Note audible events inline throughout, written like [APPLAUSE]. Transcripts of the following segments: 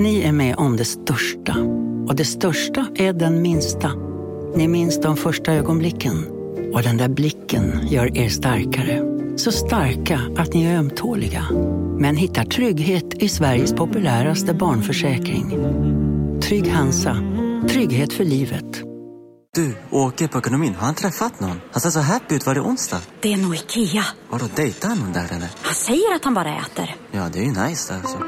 Ni är med om det största. Och det största är den minsta. Ni minns de första ögonblicken. Och den där blicken gör er starkare. Så starka att ni är ömtåliga. Men hittar trygghet i Sveriges populäraste barnförsäkring. Trygg Hansa. Trygghet för livet. Du, åker på ekonomin. Har han träffat någon? Han ser så happy ut. Var det onsdag? Det är nog Ikea. Har du dejtat någon där eller? Han säger att han bara äter. Ja, det är ju nice alltså.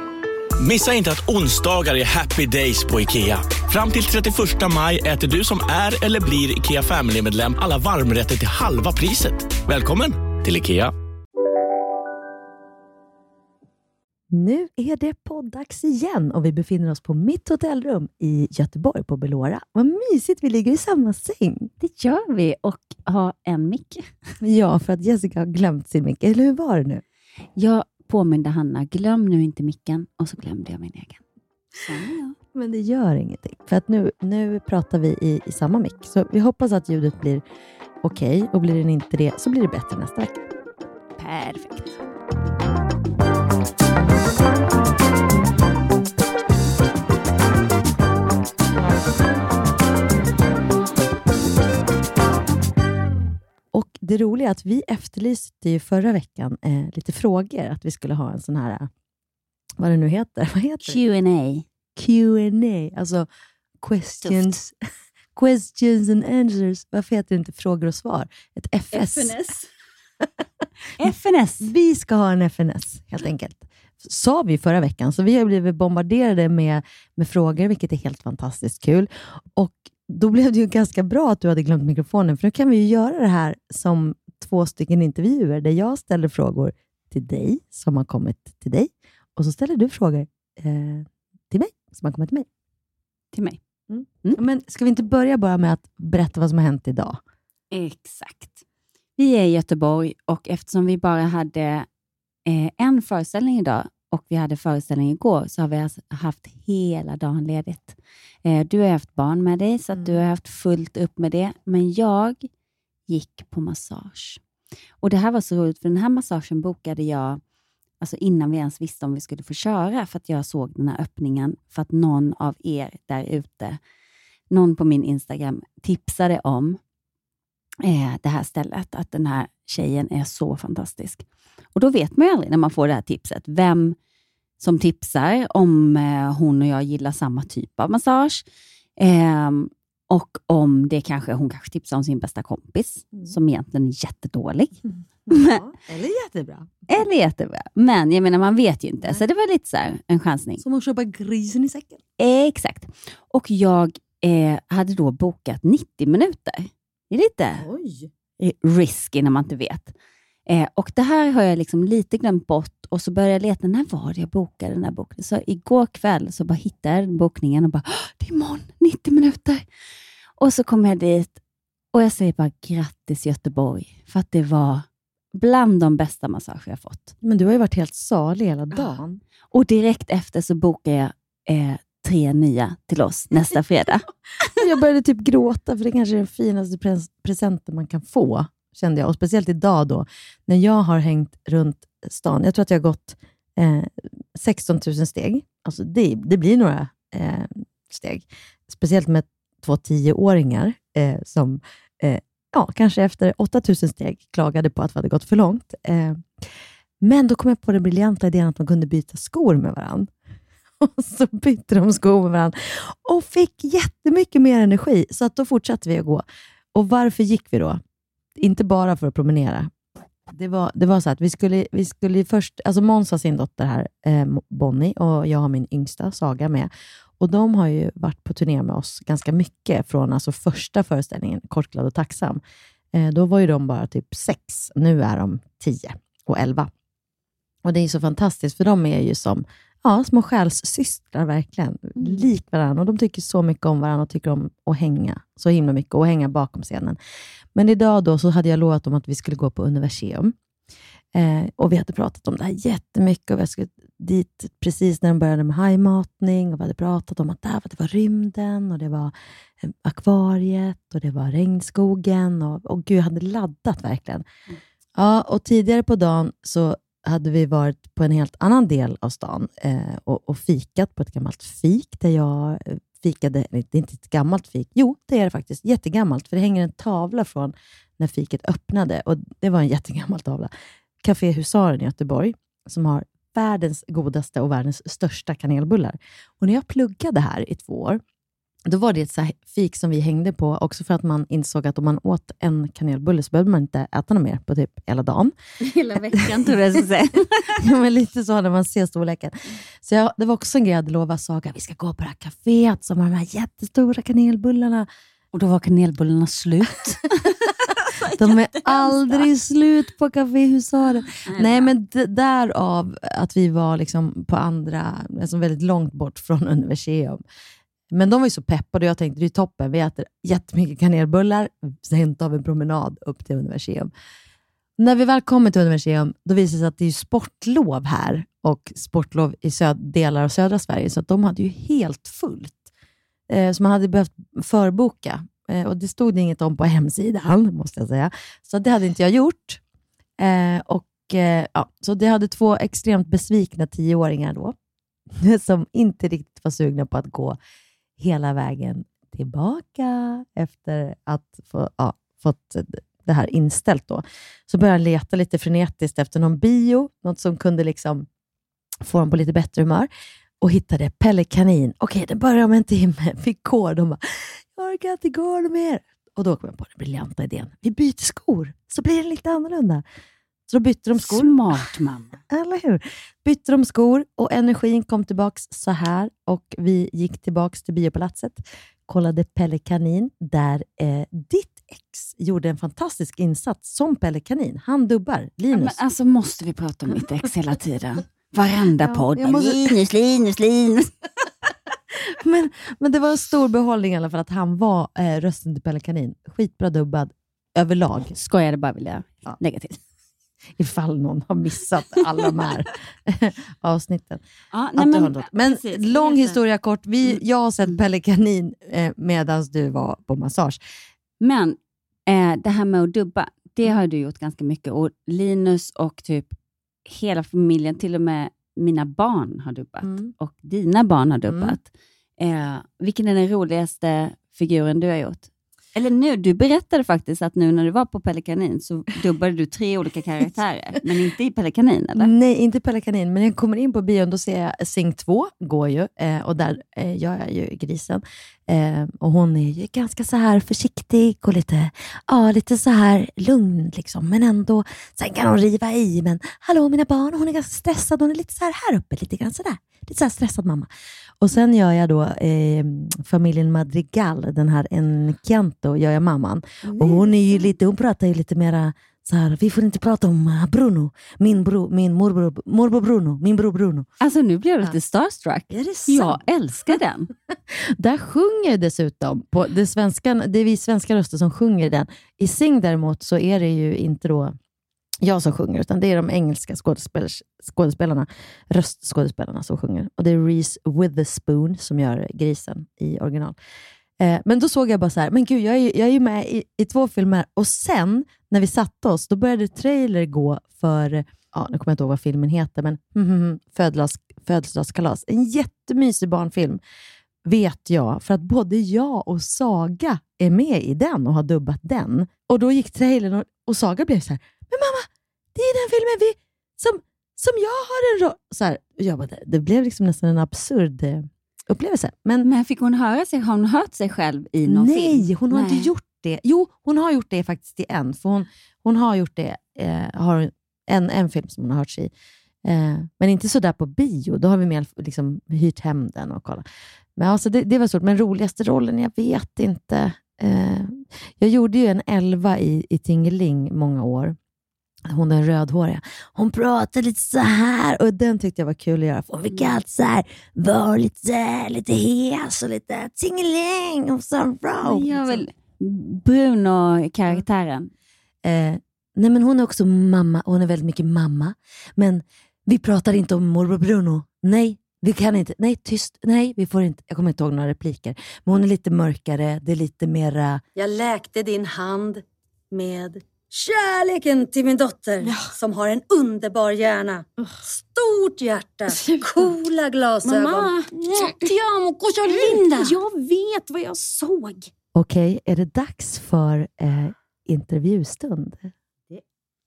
Missa inte att onsdagar är happy days på IKEA. Fram till 31 maj äter du som är eller blir IKEA Family-medlem alla varmrätter till halva priset. Välkommen till IKEA. Nu är det poddags igen och vi befinner oss på mitt hotellrum i Göteborg på Belora. Vad mysigt, vi ligger i samma säng. Det gör vi och har en mick. Ja, för att Jessica har glömt sin mick. Eller hur var det nu? Jag påminde Hanna, glöm nu inte micken och så glömde jag min egen. Så, ja. Men det gör ingenting, för att nu, nu pratar vi i, i samma mick. Så vi hoppas att ljudet blir okej och blir den inte det så blir det bättre nästa vecka. Perfekt. Det roliga är att vi efterlyste ju förra veckan eh, lite frågor, att vi skulle ha en sån här, eh, vad det nu heter, [LAUGHS] vad heter? Q&A. Q&A, alltså questions, [LAUGHS] questions and answers. Varför heter det inte frågor och svar? Ett FS. FNS. [LAUGHS] FNS. Vi ska ha en FNS, helt enkelt. Sa vi förra veckan, så vi har blivit bombarderade med, med frågor, vilket är helt fantastiskt kul. Och Då blev det ju ganska bra att du hade glömt mikrofonen, för nu kan vi ju göra det här som två stycken intervjuer, där jag ställer frågor till dig, som har kommit till dig, och så ställer du frågor eh, till mig, som har kommit till mig. Till mig. Ja, Men ska vi inte börja bara med att berätta vad som har hänt idag? Exakt. Vi är i Göteborg och eftersom vi bara hade eh, en föreställning idag och vi hade föreställning igår, så har vi alltså haft hela dagen ledigt. Eh, du har haft barn med dig, så att du har haft fullt upp med det. Men jag gick på massage. Och Det här var så roligt, för den här massagen bokade jag alltså innan vi ens visste om vi skulle få köra, för att jag såg den här öppningen, för att någon av er där ute, någon på min Instagram, tipsade om eh, det här stället, att den här tjejen är så fantastisk. Och Då vet man ju aldrig när man får det här tipset, vem som tipsar, om eh, hon och jag gillar samma typ av massage. Ehm, och om det kanske, hon kanske tipsar om sin bästa kompis, som egentligen är jättedålig. Ja, eller jättebra. Eller jättebra. Men jag menar, man vet ju inte, så det var lite så här, en chansning. Som att köpa grisen i säcken. Exakt. Och jag eh, hade då bokat 90 minuter. Det är lite Oj. Risky när man inte vet. Eh, och Det här har jag liksom lite glömt bort och så började jag leta, när var det jag bokade den här boken? Så igår kväll så bara hittade jag bokningen och bara, "Åh, det är imorgon, 90 minuter. Och så kom jag dit och jag säger bara grattis Göteborg, för att det var bland de bästa massager jag fått. Men du har ju varit helt salig hela dagen. Och direkt efter så bokade jag eh, tre nya till oss nästa fredag. [LAUGHS] Jag började typ gråta, för det kanske är den finaste pres- presenten man kan få, kände jag. Och Speciellt idag då, när jag har hängt runt stan. Jag tror att jag har gått eh, 16 000 steg. Alltså det, det blir några eh, steg. Speciellt med två tioåringar eh, som eh, ja, kanske efter 8 000 steg klagade på att vi hade gått för långt. Eh, men då kom jag på den briljanta idén att man kunde byta skor med varandra. Och [LAUGHS] så bytte de skor med varandra och fick jättemycket mer energi, så att då fortsatte vi att gå. Och varför gick vi då? Inte bara för att promenera. Det var, det var så att vi skulle, vi skulle först, alltså Måns har sin dotter här, eh, Bonnie, och jag har min yngsta, Saga, med. Och De har ju varit på turné med oss ganska mycket, från alltså första föreställningen, Kort, glad och tacksam. Eh, då var ju de bara typ sex, nu är de tio och elva. Och Det är så fantastiskt, för de är ju som ja, små själssystrar, verkligen. Lik varandra. Och de tycker så mycket om varandra och tycker om att hänga så himla mycket och hänga bakom scenen. Men idag då så hade jag lovat dem att vi skulle gå på Universium. Eh, och Vi hade pratat om det här jättemycket och vi skulle dit precis när de började med hajmatning och vi hade pratat om att där det var rymden och det var eh, akvariet och det var regnskogen och, och gud, jag hade laddat verkligen. Ja, och tidigare på dagen så hade vi varit på en helt annan del av stan eh, och, och fikat på ett gammalt fik där jag eh, fikade, det är inte ett gammalt fik, jo det är det faktiskt, jättegammalt, för det hänger en tavla från när fiket öppnade och det var en jättegammal tavla. Café Husaren i Göteborg, som har världens godaste och världens största kanelbullar. Och när jag pluggade här i två år, då var det ett så fik som vi hängde på, också för att man insåg att om man åt en kanelbulle så behövde man inte äta något mer på typ hela dagen. [LAUGHS] Hela veckan tror jag säga. [LAUGHS] ja, men lite så när man ser storleken. Så jag, det var också en grej jag hade lovat Saga, vi ska gå på det här kaféet som har de här jättestora kanelbullarna. Och då var kanelbullarna slut. [LAUGHS] De är aldrig slut på Café Husaren. Nej, men d- därav att vi var liksom på andra, alltså väldigt långt bort från Universium. Men de var ju så peppade och jag tänkte det är toppen. Vi äter jättemycket kanelbullar, sen tar vi en promenad upp till Universium. När vi väl kommer till Universium, då visar det sig att det är sportlov här och sportlov i söd- delar av södra Sverige, så att de hade ju helt fullt. Eh, så man hade behövt förboka. Eh, och Det stod det inget om på hemsidan, [LAUGHS] måste jag säga. Så det hade inte jag gjort. Eh, och, eh, ja, så det hade två extremt besvikna tioåringar då, [LAUGHS] som inte riktigt var sugna på att gå hela vägen tillbaka efter att få, ja, fått det här inställt. Då. Så började jag leta lite frenetiskt efter någon bio, något som kunde liksom få honom på lite bättre humör och hittade Pelle Kanin. Okej, den börjar om en timme. [LAUGHS] Fick kod. De bara, jag orkar inte gå mer. Och då kom jag på den briljanta idén. Vi byter skor, så blir det lite annorlunda. Så då bytte de skor. Smart mamma. [LAUGHS] Eller hur? Bytte de skor och energin kom tillbaks så här och vi gick tillbaks till biopalatset, kollade Pelle Kanin där eh, ditt ex gjorde en fantastisk insats som Pelle Kanin. Han dubbar Linus. men alltså måste vi prata om mitt ex hela tiden? [LAUGHS] Varenda Ja, podd. måste- Linus, Linus, Linus. [LAUGHS] Men, men det var en stor behållning i alla fall att han var eh, rösten till Pelle Kanin. Skitbra dubbad överlag, Skojade bara vill jag Ja. lägga till. [LAUGHS] ifall någon har missat alla de här [LAUGHS] avsnitten. Ja, nej, men, men precis, lång historia kort. Vi, Mm. jag har sett Pelle Kanin eh, medan du var på massage. Men eh, det här med att dubba, det har du gjort ganska mycket. Och Linus och typ hela familjen, till och med mina barn har dubbat. Mm. Och dina barn har dubbat. Eh, vilken är den roligaste figuren du har gjort? Eller nu, du berättade faktiskt att nu när du var på Pelle Kanin så dubbade du tre olika karaktärer, men inte i Pelle Kanin eller? Nej, inte Pelle Kanin, men när jag kommer in på bion då ser jag Sing 2, går ju, eh, och där eh, gör jag ju grisen. Eh, och hon är ju ganska så här försiktig och lite, ja, lite så här lugn, liksom. men ändå, sen kan hon riva i, men hallå mina barn, hon är ganska stressad, hon är lite så här, här uppe, lite grann sådär. Lite så här stressad mamma. Och sen gör jag då eh, familjen Madrigal, den här Encanto, gör jag mamman. Och hon, är ju lite, hon pratar ju lite mera så här, vi får inte prata om eh, Bruno, min, bro, min morbror, morbror Bruno, min bror Bruno. Alltså nu blir jag lite starstruck. Är det sant? Jag älskar [LAUGHS] den. Där sjunger dessutom, på det, svenska, det är vi svenska röster som sjunger den. I Sing däremot så är det ju inte då jag som sjunger, utan det är de engelska skådespelarna, röstskådespelarna som sjunger. Och det är Reese Witherspoon som gör grisen i original. Eh, men då såg jag bara så här, men gud, jag är, ju- jag är ju med i, i två filmer. Och sen, när vi satte oss, då började trailer gå för, ja, nu kommer jag inte ihåg vad filmen heter, men hm, hm, hm, födelsedags, födelsedagskalas. En jättemysig barnfilm vet jag, för att både jag och Saga är med i den och har dubbat den. Och då gick trailern och, och Saga blev så här, men mamma, det är den filmen vi, som, som jag har en roll. Så här, jag bara, det, det blev liksom nästan en absurd eh, upplevelse. Men Men fick hon höra sig, har hon hört sig själv i någon nej, film? hon har Nej. inte gjort det. Jo, hon har gjort det faktiskt i en. För hon, hon har gjort det, eh, har en, en film som hon har hört sig i. Eh, men inte så där på bio. Då har vi mer liksom, hyrt hem den och kollat. Men alltså, det, det var stort. Men roligaste rollen, jag vet inte. Eh, jag gjorde ju en elva i, i Tingeling många år. Hon den rödhåriga. Hon pratade lite så här och den tyckte jag var kul att göra. För hon fick alltid så här, vara lite, lite hes och lite tingeling och så bra. Jag vill Bruno-karaktären. Eh, nej men hon är också mamma, hon är väldigt mycket mamma. Men vi pratar inte om morbror Bruno. Nej, vi kan inte. Nej, tyst. Nej, vi får inte. Jag kommer inte ihåg några repliker. Men hon är lite mörkare, det är lite mera... Jag läkte din hand med Kärleken till min dotter som har en underbar hjärna. Stort hjärta, [LAUGHS] coola glasögon. Mamma! Ti amo, cosa linda! Jag vet vad jag såg. Okej, är det dags för eh, intervjustund?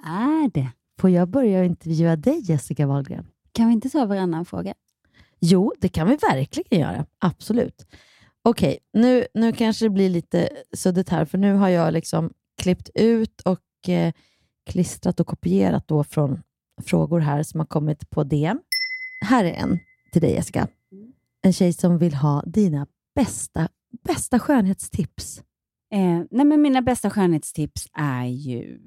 Är det? Får jag börja intervjua dig, Jessica Wahlgren? Kan vi inte ta varannan fråga? Jo, det kan vi verkligen göra. Absolut. Okej, nu, nu kanske det blir lite suddigt här, för nu har jag liksom klippt ut och eh, klistrat och kopierat då från frågor här som har kommit på DM. Här är en till dig, Jessica. En tjej som vill ha dina bästa, bästa skönhetstips. Eh, nej men mina bästa skönhetstips är ju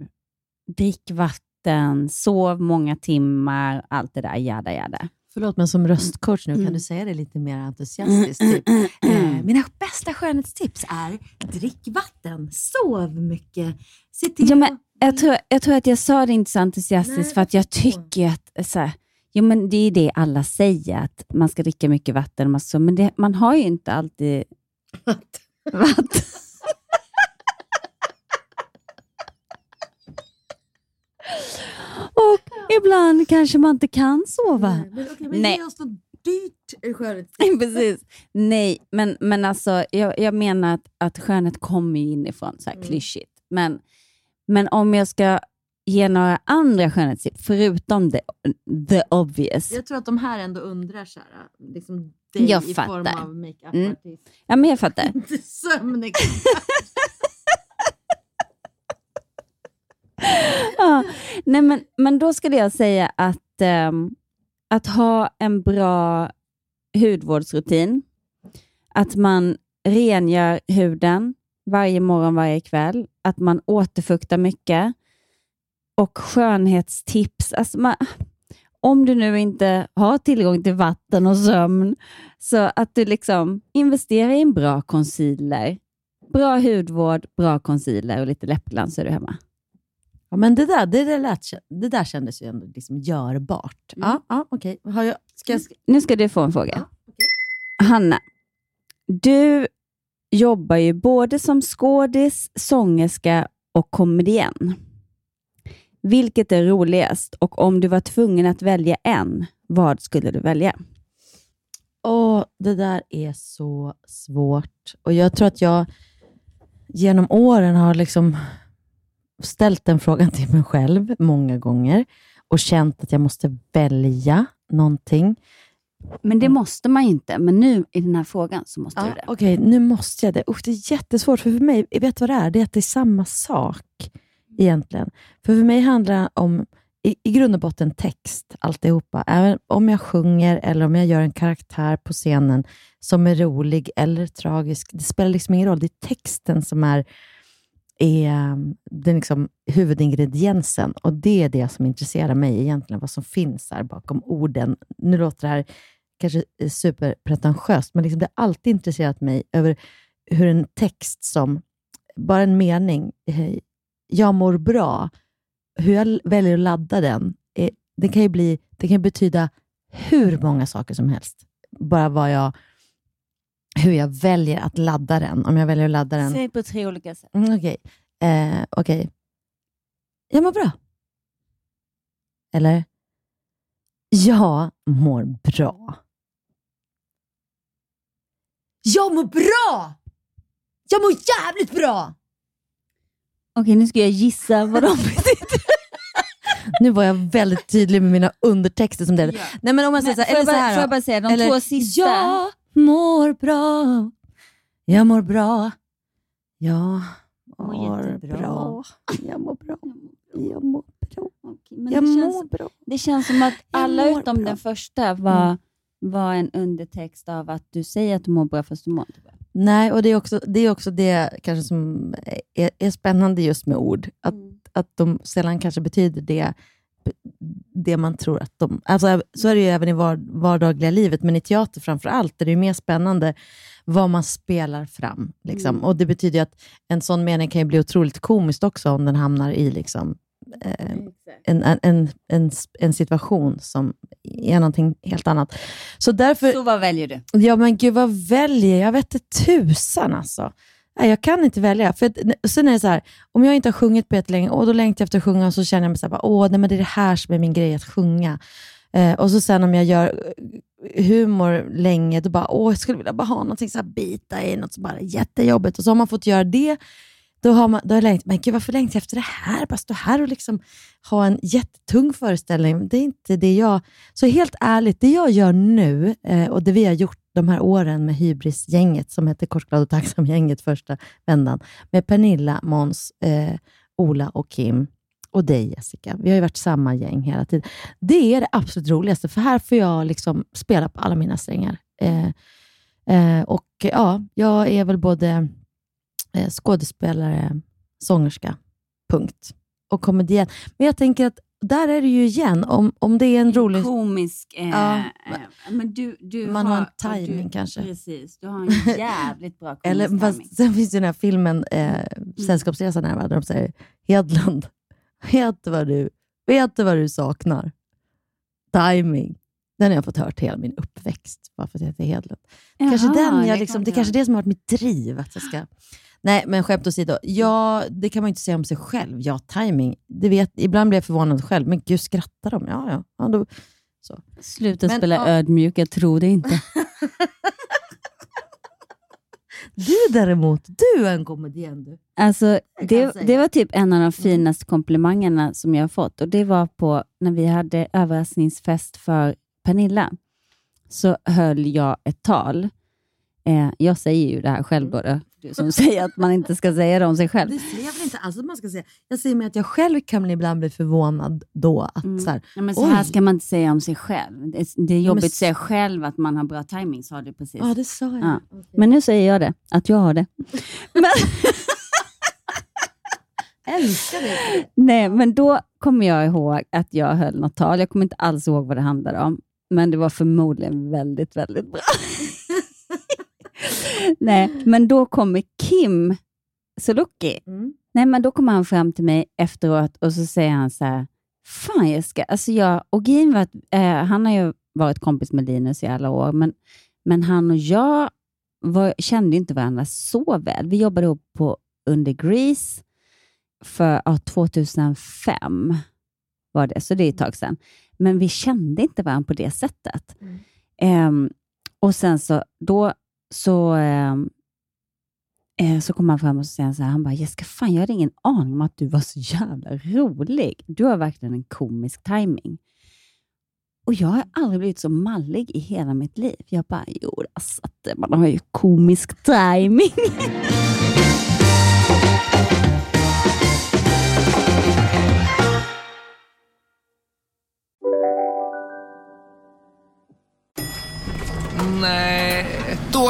drick vatten, sov många timmar, allt det där jada jada. Förlåt, men som röstcoach nu, kan du säga det lite mer entusiastiskt? Typ. Eh, mina bästa skönhetstips är drick vatten, sov mycket, se till Ja, men jag, tror, jag tror att jag sa det inte så entusiastiskt Nej, för att jag tycker att så här, jo, men det är det alla säger, att man ska dricka mycket vatten. och så, Men det, man har ju inte alltid vatten. Och ibland kanske man inte kan sova. Men, okej, men Nej. något dyrt skönhetstips. [LAUGHS] Precis. Nej, men, men alltså, jag, jag menar att, att skönhet kommer inifrån, så här Mm. klyschigt. Men, men om jag ska ge några andra skönhetstips, förutom the, the obvious. Jag tror att de här ändå undrar här, liksom dig Jag i form fattar. av makeup Mm. Ja, men jag fattar. [LAUGHS] Sömnig. [LAUGHS] ja. Nej, men, men då skulle jag säga att, ehm, att ha en bra hudvårdsrutin, att man rengör huden varje morgon, varje kväll, att man återfuktar mycket och skönhetstips. Alltså man, om du nu inte har tillgång till vatten och sömn, så att du liksom investerar i en bra concealer. Bra hudvård, bra concealer och lite läppglans så är du hemma. Ja, men det där, det, där lät, det där kändes ju ändå liksom görbart. Mm. Ja, ja, okej. Har jag, ska jag, Nu ska du få en fråga. Ja, Hanna, du jobbar ju både som skådis, sångerska och komedien. Vilket är roligast och om du var tvungen att välja en, vad skulle du välja? Åh, det där är så svårt. Och Jag tror att jag genom åren har liksom ställt den frågan till mig själv många gånger och känt att jag måste välja någonting. Men det måste man inte, men nu i den här frågan så måste du Ja, det. Okej, nu måste jag det. Usch, det är jättesvårt, för för mig, vet du vad det är? Det är att det är samma sak egentligen. För för mig handlar det om, i, i grund och botten, text, alltihopa. Även om jag sjunger eller om jag gör en karaktär på scenen som är rolig eller tragisk, det spelar liksom ingen roll. Det är texten som är, är um, den liksom huvudingrediensen och det är det som intresserar mig egentligen, vad som finns här bakom orden. Nu låter det här kanske superpretentiöst, men liksom det har alltid intresserat mig över hur en text som, bara en mening, jag mår bra, hur jag väljer att ladda den, eh, det kan ju bli, det kan betyda hur många saker som helst. Bara vad jag, hur jag väljer att ladda den. Om jag väljer att ladda den... Säg på tre olika sätt. Mm, Okej. Eh, okej. Jag mår bra. Eller? Jag mår bra. Jag mår bra! Jag mår jävligt bra! Okej, nu ska jag gissa vad de betyder. [LAUGHS] Nu var jag väldigt tydlig med mina undertexter. som det. Nej, men om man säger så här, får, jag så bara, här får jag då. bara säga, de Eller, två sista. Jag mår bra. Jag mår bra. Jag Mår bra. Jag mår bra. Jag mår bra. Okej, men Jag det, mår känns, bra. det känns som att alla utom bra. den första var, var en undertext av att du säger att du mår bra fast du mår inte bra. Nej, och det är också det, är också det kanske som är, är spännande just med ord. Att, att de sällan kanske betyder det, det man tror att de... Alltså, så är det ju även i var, vardagliga livet, men i teater framför allt är det mer spännande vad man spelar fram. Liksom. Och Det betyder att en sån mening kan ju bli otroligt komiskt också om den hamnar i liksom, en, en, en, en, en situation som är någonting helt annat. Så därför... Så vad väljer du? Ja, men gud vad väljer jag? Jag vet inte tusan alltså. Nej, jag kan inte välja. För att, sen är det så här, om jag inte har sjungit på jättelänge och då längtar jag efter att sjunga och så känner jag mig så här, åh, nej, men det är det här som är min grej, att sjunga. Eh, och så sen om jag gör eh, humor länge, då bara, åh, jag skulle vilja bara ha någonting så här bita i, något så bara jättejobbigt. Och så har man fått göra det, då har, man, då har jag längtat, men gud varför längtar jag efter det här? Bara stå här och liksom ha en jättetung föreställning. Det är inte det jag... Så helt ärligt, det jag gör nu eh, och det vi har gjort de här åren med Hybris-gänget, som hette Korsglad och tacksam-gänget första vändan, med Pernilla, Måns, eh, Ola och Kim och dig Jessica. Vi har ju varit samma gäng hela tiden. Det är det absolut roligaste, för här får jag liksom spela på alla mina strängar. Eh, eh, och ja, jag är väl både skådespelare, sångerska, punkt. Och komedian. Men jag tänker att där är det ju igen, om, om det är en rolig... Komisk. Eh, Ja, eh, men du, du man har en ja, timing du, kanske. Precis, du har en [LAUGHS] jävligt bra komisk Eller, timing. sen finns ju den här filmen eh, Sällskapsresan, här, va, där de säger Hedlund, [LAUGHS] vet du vad du, vet du vad du saknar? Timing. Den har jag fått hört hela min uppväxt, bara för att jag heter Hedlund. kanske Jaha, den jag det liksom, det är kanske det som har varit mitt driv. Att jag ska... Nej, men skämt åsido. Ja, det kan man ju inte säga om sig själv. Ja, timing. Det vet, ibland blir jag förvånad själv. Men gud, skrattar de? Ja, ja. ja då, så. Sluta Men, spela ja. ödmjuk, jag tror det inte. [LAUGHS] Du däremot, du är en komedian. Alltså, det, det var typ en av de finaste komplimangerna som jag har fått. Och Det var på när vi hade överraskningsfest för Pernilla. Så höll jag ett tal. Eh, jag säger ju det här själv då, då, du som säger att man inte ska säga det om sig själv. Det säger jag väl inte alls att man ska säga. Jag säger mig att jag själv kan ibland bli förvånad då. Att Mm. så här, Ja, men så här ska man inte säga om sig själv. Det är, det är men jobbigt att s- säga själv att man har bra timing, sa du precis. ja, det sa jag. Ja. Men nu säger jag det, att jag har det. [LAUGHS] Men, älskar det. nej, men då kommer jag ihåg att jag höll något tal. Jag kommer inte alls ihåg vad det handlade om, men det var förmodligen väldigt, väldigt bra. [LAUGHS] nej, men då kommer Kim Sulocki. Mm. Nej, men då kommer han fram till mig efteråt och så säger han så här, Fan Jessica, alltså jag, och grejen var eh, han har ju varit kompis med Linus i alla år, men, men han och jag var, kände inte varandra så väl. Vi jobbade ihop på under Grease för ja, 2005 var det, så det är ett tag sedan. Men vi kände inte varandra på det sättet. Mm. Ehm, och sen så, då så, ehm, eh, så kom han fram och sa, han så här, han bara, Jessica, fan jag hade ingen aning om att du var så jävla rolig. Du har verkligen en komisk timing. Och jag har aldrig blivit så mallig i hela mitt liv. Jag bara, jo, alltså, man har ju komisk timing. [LAUGHS]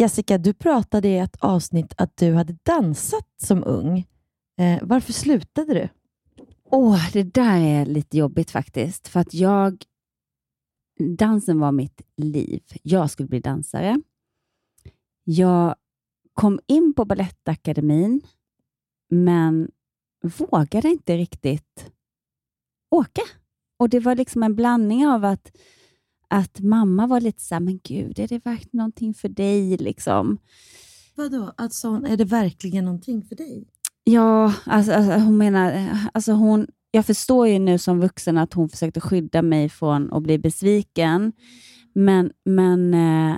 Jessica, du pratade i ett avsnitt att du hade dansat som ung. Eh, varför slutade du? Åh, det där är lite jobbigt faktiskt. För att jag... Dansen var mitt liv. Jag skulle bli dansare. Jag kom in på Balettakademin, men vågade inte riktigt åka. Och Det var liksom en blandning av att, att mamma var lite så här, men gud, är det verkligen någonting för dig? Liksom. Vadå? Alltså, är det verkligen någonting för dig? Ja, alltså, alltså, hon menar, alltså hon, jag förstår ju nu som vuxen att hon försökte skydda mig från att bli besviken. Men, men, eh,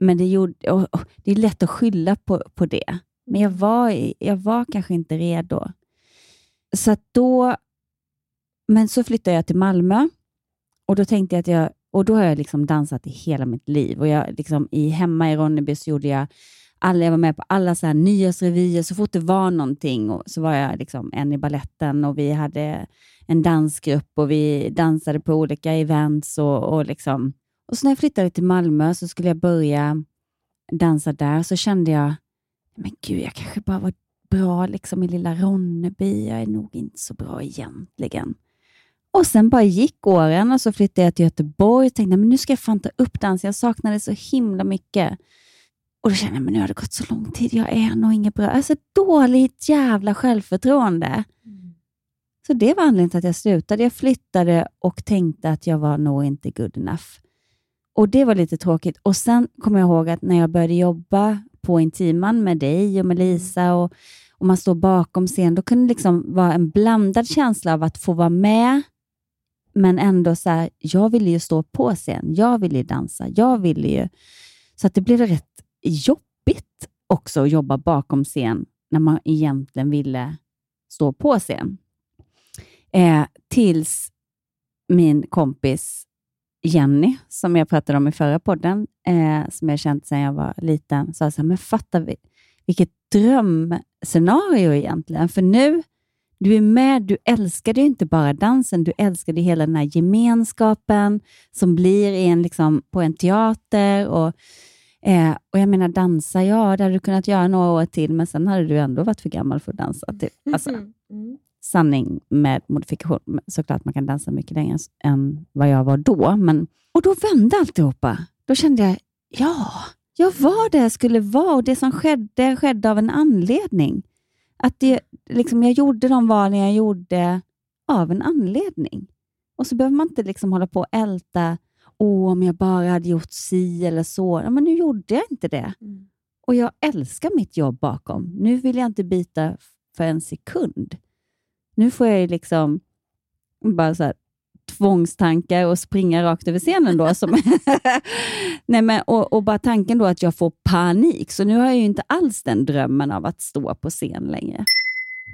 men det, gjorde, och, och, det är lätt att skylla på, på det. Men jag var, jag var kanske inte redo. Så då, men så flyttade jag till Malmö och då tänkte jag att jag, och då har jag liksom dansat i hela mitt liv. Och jag liksom, i, hemma i Ronneby så gjorde jag alla, jag var med på alla så här nyårsrevyer. Så fort det var någonting och så var jag liksom en i balletten och vi hade en dansgrupp och vi dansade på olika events. Och, och, liksom. och så när jag flyttade till Malmö så skulle jag börja dansa där. Så kände jag, men gud, jag kanske bara var bra liksom i lilla Ronneby. Jag är nog inte så bra egentligen. Och sen bara gick åren och så flyttade jag till Göteborg och tänkte men nu ska jag fan ta upp dans. Jag saknade så himla mycket. Och då kände jag, men nu har det gått så lång tid. Jag är nog inget bra. Alltså dåligt jävla självförtroende. Mm. Så det var anledningen till att jag slutade. Jag flyttade och tänkte att jag var nog inte good enough. Och Det var lite tråkigt. Och Sen kommer jag ihåg att när jag började jobba på Intiman med dig och med mm. Lisa och, och man står bakom scen, då kunde det liksom vara en blandad känsla av att få vara med, men ändå så här, jag ville ju stå på scen. Jag ville ju dansa. Jag ville ju... Så att det blev rätt jobbigt också att jobba bakom scen när man egentligen ville stå på scen. Eh, tills min kompis Jenny, som jag pratade om i förra podden, eh, som jag känt sedan jag var liten, sa så här, men fatta vilket drömscenario egentligen. För nu, du är med, du älskade inte bara dansen, du älskade hela den här gemenskapen som blir en, liksom, på en teater. och Eh, och jag menar dansa, ja det hade du kunnat göra några år till, men sen hade du ändå varit för gammal för att dansa. Typ. [LAUGHS] Alltså, mm. Sanning med modifikation. Såklart man kan dansa mycket längre än vad jag var då. Men, och då vände alltihopa. Då kände jag, ja, jag var där jag skulle vara och det som skedde, skedde av en anledning. Att det, liksom, jag gjorde de valen jag gjorde av en anledning. Och så behöver man inte liksom hålla på och älta Åh, om jag bara hade gjort si eller så. Ja, men nu gjorde jag inte det. Mm. Och jag älskar mitt jobb bakom. Nu vill jag inte byta för en sekund. Nu får jag liksom bara så här, tvångstankar och springa rakt över scenen. Då, som [LAUGHS] Nej, men, och, och, bara tanken då att jag får panik. Så nu har jag ju inte alls den drömmen av att stå på scen längre.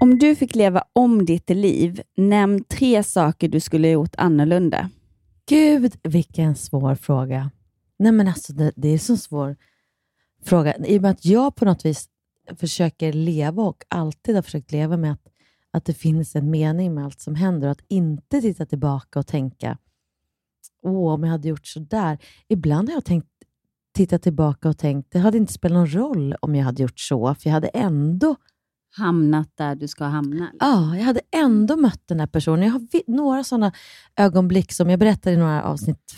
Om du fick leva om ditt liv, nämn tre saker du skulle ha gjort annorlunda. Gud, vilken svår fråga. Nej, men alltså det, det är en så svår fråga. I och med att jag på något vis försöker leva och alltid har försökt leva med att, att det finns en mening med allt som händer och att inte titta tillbaka och tänka åh, om jag hade gjort så där. Ibland har jag tänkt, tittat tillbaka och tänkt det hade inte spelat någon roll om jag hade gjort så, för jag hade ändå hamnat där du ska hamna? Ja, jag hade ändå mött den här personen. Jag har några sådana ögonblick som jag berättade i några avsnitt,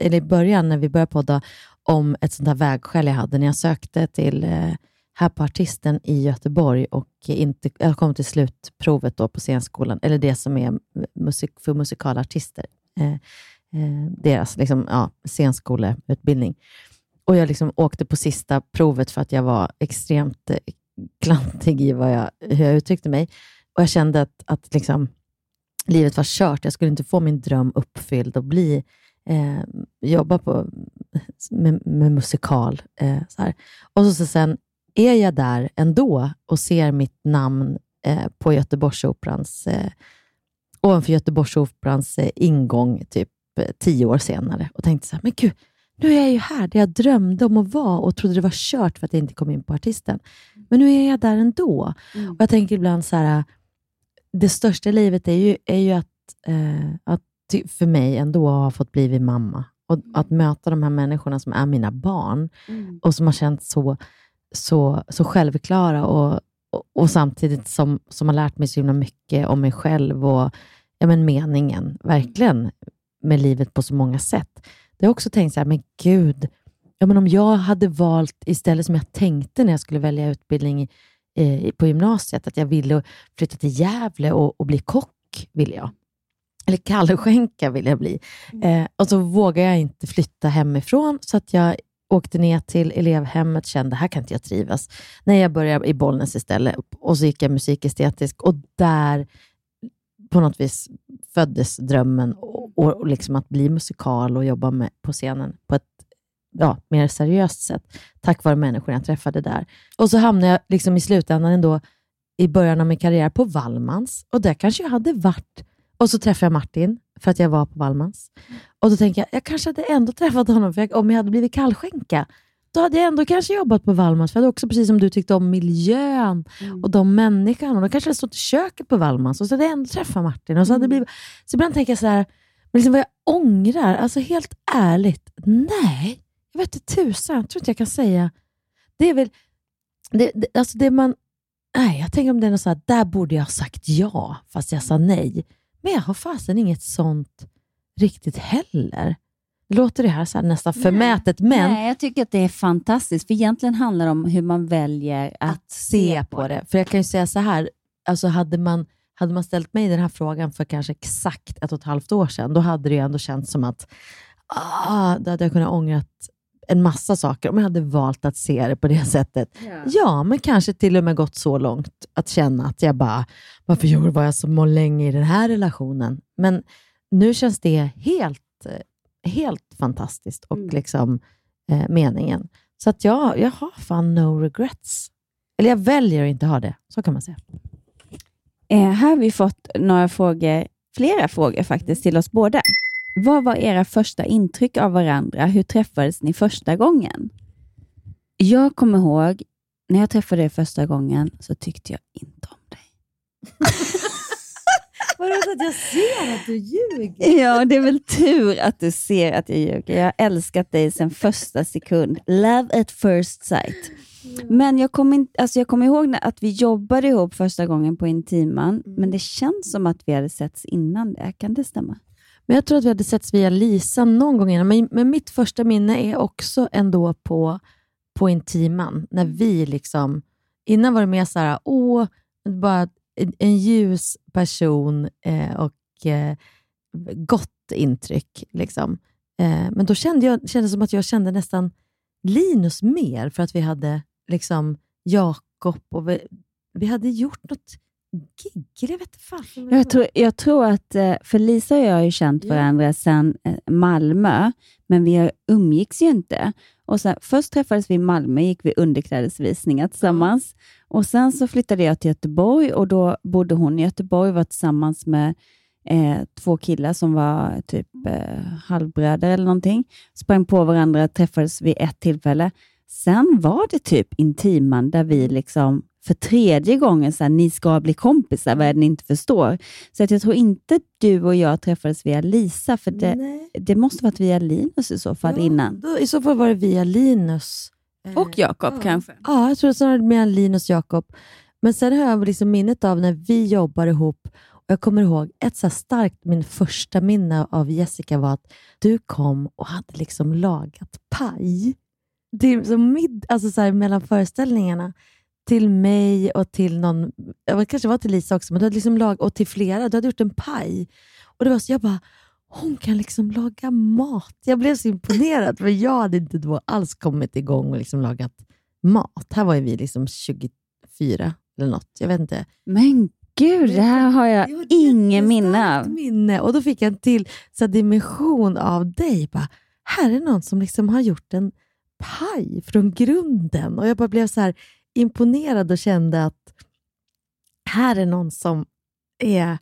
eller i början när vi började podda, om ett sånt här vägskäl jag hade när jag sökte till eh, här på Artisten i Göteborg och inte, jag kom till slutprovet då på scenskolan, eller det som är musik, för musikalartister. Eh, eh, deras liksom, ja, scenskoleutbildning. Och jag liksom åkte på sista provet för att jag var extremt eh, klantig i vad jag, hur jag uttryckte mig. Och Jag kände att, att liksom, livet var kört. Jag skulle inte få min dröm uppfylld och bli, eh, jobba på, med, med musikal. Eh, så här. Och så, så sen är jag där ändå och ser mitt namn eh, på Göteborgsoperans, eh, ovanför Göteborgsoperans eh, ingång typ eh, tio år senare och tänkte så här, men gud, nu är jag ju här, där jag drömde om att vara och trodde det var kört för att jag inte kom in på artisten. Men nu är jag där ändå. Mm. Och Jag tänker ibland så här, det största i livet är ju, är ju att, eh, att för mig ändå ha fått bli mamma. Och att möta de här människorna som är mina barn mm. och som har känts så, så, så självklara och, och, och, samtidigt som, som har lärt mig så himla mycket om mig själv och ja, men meningen, verkligen, med livet på så många sätt. Jag har också tänkt så här, men gud, ja, men om jag hade valt istället som jag tänkte när jag skulle välja utbildning eh, på gymnasiet, att jag ville flytta till Gävle och, och bli kock, ville jag. Eller kallskänka vill jag bli. Mm. Eh, och så vågade jag inte flytta hemifrån, så att jag åkte ner till elevhemmet och kände, här kan inte jag trivas. Nej, jag började i Bollnäs istället och så gick jag musikestetisk och där på något vis föddes drömmen och, och liksom att bli musikal och jobba med, på scenen på ett ja, mer seriöst sätt, tack vare människorna jag träffade där. Och så hamnade jag liksom i slutändan ändå i början av min karriär på Wallmans och där kanske jag hade varit och så träffade jag Martin för att jag var på Wallmans. Och då tänkte jag, jag kanske hade ändå träffat honom, för jag, om jag hade blivit kallskänka, då hade jag ändå kanske jobbat på Wallmans, för jag hade också, precis som du, tyckte om miljön och de människorna. Och då kanske jag stått i köket på Wallmans och så hade jag ändå träffat Martin. Och så, hade det blivit, så ibland tänker jag så här, men liksom vad jag ångrar, alltså helt ärligt, nej, jag vet inte tusan, jag tror inte jag kan säga. Det är väl, det, det, alltså det man, nej, jag tänker om det är något så här, där borde jag ha sagt ja, fast jag sa nej. Men jag har fasen inget sånt riktigt heller. Låter det här, så här nästan förmätet, men Nej, jag tycker att det är fantastiskt, för egentligen handlar det om hur man väljer att, se på det. För jag kan ju säga så här, alltså hade man, hade man ställt mig den här frågan för kanske exakt ett och ett halvt år sedan, då hade det ju ändå känts som att ah, då hade jag kunnat ångrat en massa saker om jag hade valt att se det på det sättet. Ja. Ja, men kanske till och med gått så långt att känna att jag bara, varför gjorde var jag så länge i den här relationen? Men nu känns det helt, helt fantastiskt och liksom eh, meningen. Så att jag, jag har fan no regrets. Eller jag väljer att inte ha det, så kan man säga. Eh, här har vi fått några frågor, flera frågor faktiskt, till oss båda. Vad var era första intryck av varandra? Hur träffades ni första gången? Jag kommer ihåg, när jag träffade dig första gången så tyckte jag inte om dig. [LAUGHS] Vadå att jag ser att du ljuger? Ja, det är väl tur att du ser att jag ljuger. Jag har älskat dig sedan första sekund. Love at first sight. Men jag kommer in, alltså jag kommer ihåg när, att vi jobbade ihop första gången på Intiman, men det känns som att vi hade setts innan det. Kan det stämma? Men jag tror att vi hade setts via Lisa någon gång innan. Men, men mitt första minne är också ändå på, på Intiman. När vi liksom... Innan var det mer så här, åh, bara en, en ljus person eh, och eh, gott intryck. Liksom. Eh, men då kände jag kände det som att jag kände nästan Linus mer, för att vi hade liksom Jakob och vi, vi hade gjort något gig. Jag vet fan. Jag tror, jag tror att, eh, för Lisa och jag har ju känt varandra sedan eh, Malmö, men vi umgicks ju inte. Och sen, först träffades vi i Malmö, gick vi underklädesvisningar tillsammans. Och Sen så flyttade jag till Göteborg och då bodde hon i Göteborg och var tillsammans med eh, två killar som var typ eh, halvbröder eller någonting. Sprang på varandra, träffades vid ett tillfälle. Sen var det typ Intiman där vi liksom för tredje gången så här, ni ska bli kompisar, vad är det ni inte förstår? Så att jag tror inte du och jag träffades via Lisa, för det, det måste varit via Linus i så fall innan. Då, I så fall var det via Linus. Eh, Och Jakob kanske? Ja, jag tror var med Linus och Jakob. Men sen har jag liksom minnet av när vi jobbar ihop. Och jag kommer ihåg ett så starkt, min första minne av Jessica var att du kom och hade liksom lagat paj. Det som mid, alltså så här, mellan föreställningarna till mig och till någon, det kanske var till Lisa också, men du hade liksom lag, och till flera. Du hade gjort en paj. Och det var så jag bara, hon kan liksom laga mat. Jag blev så imponerad, för jag hade inte då alls kommit igång och liksom lagat mat. Här var vi liksom 24 eller något. Jag vet inte. Men gud, det här har jag ingen minne av. minne. Och då fick jag en till så dimension av dig. Bara, här är någon som liksom har gjort en paj från grunden. Och Jag bara blev så här imponerad och kände att här är någon som är...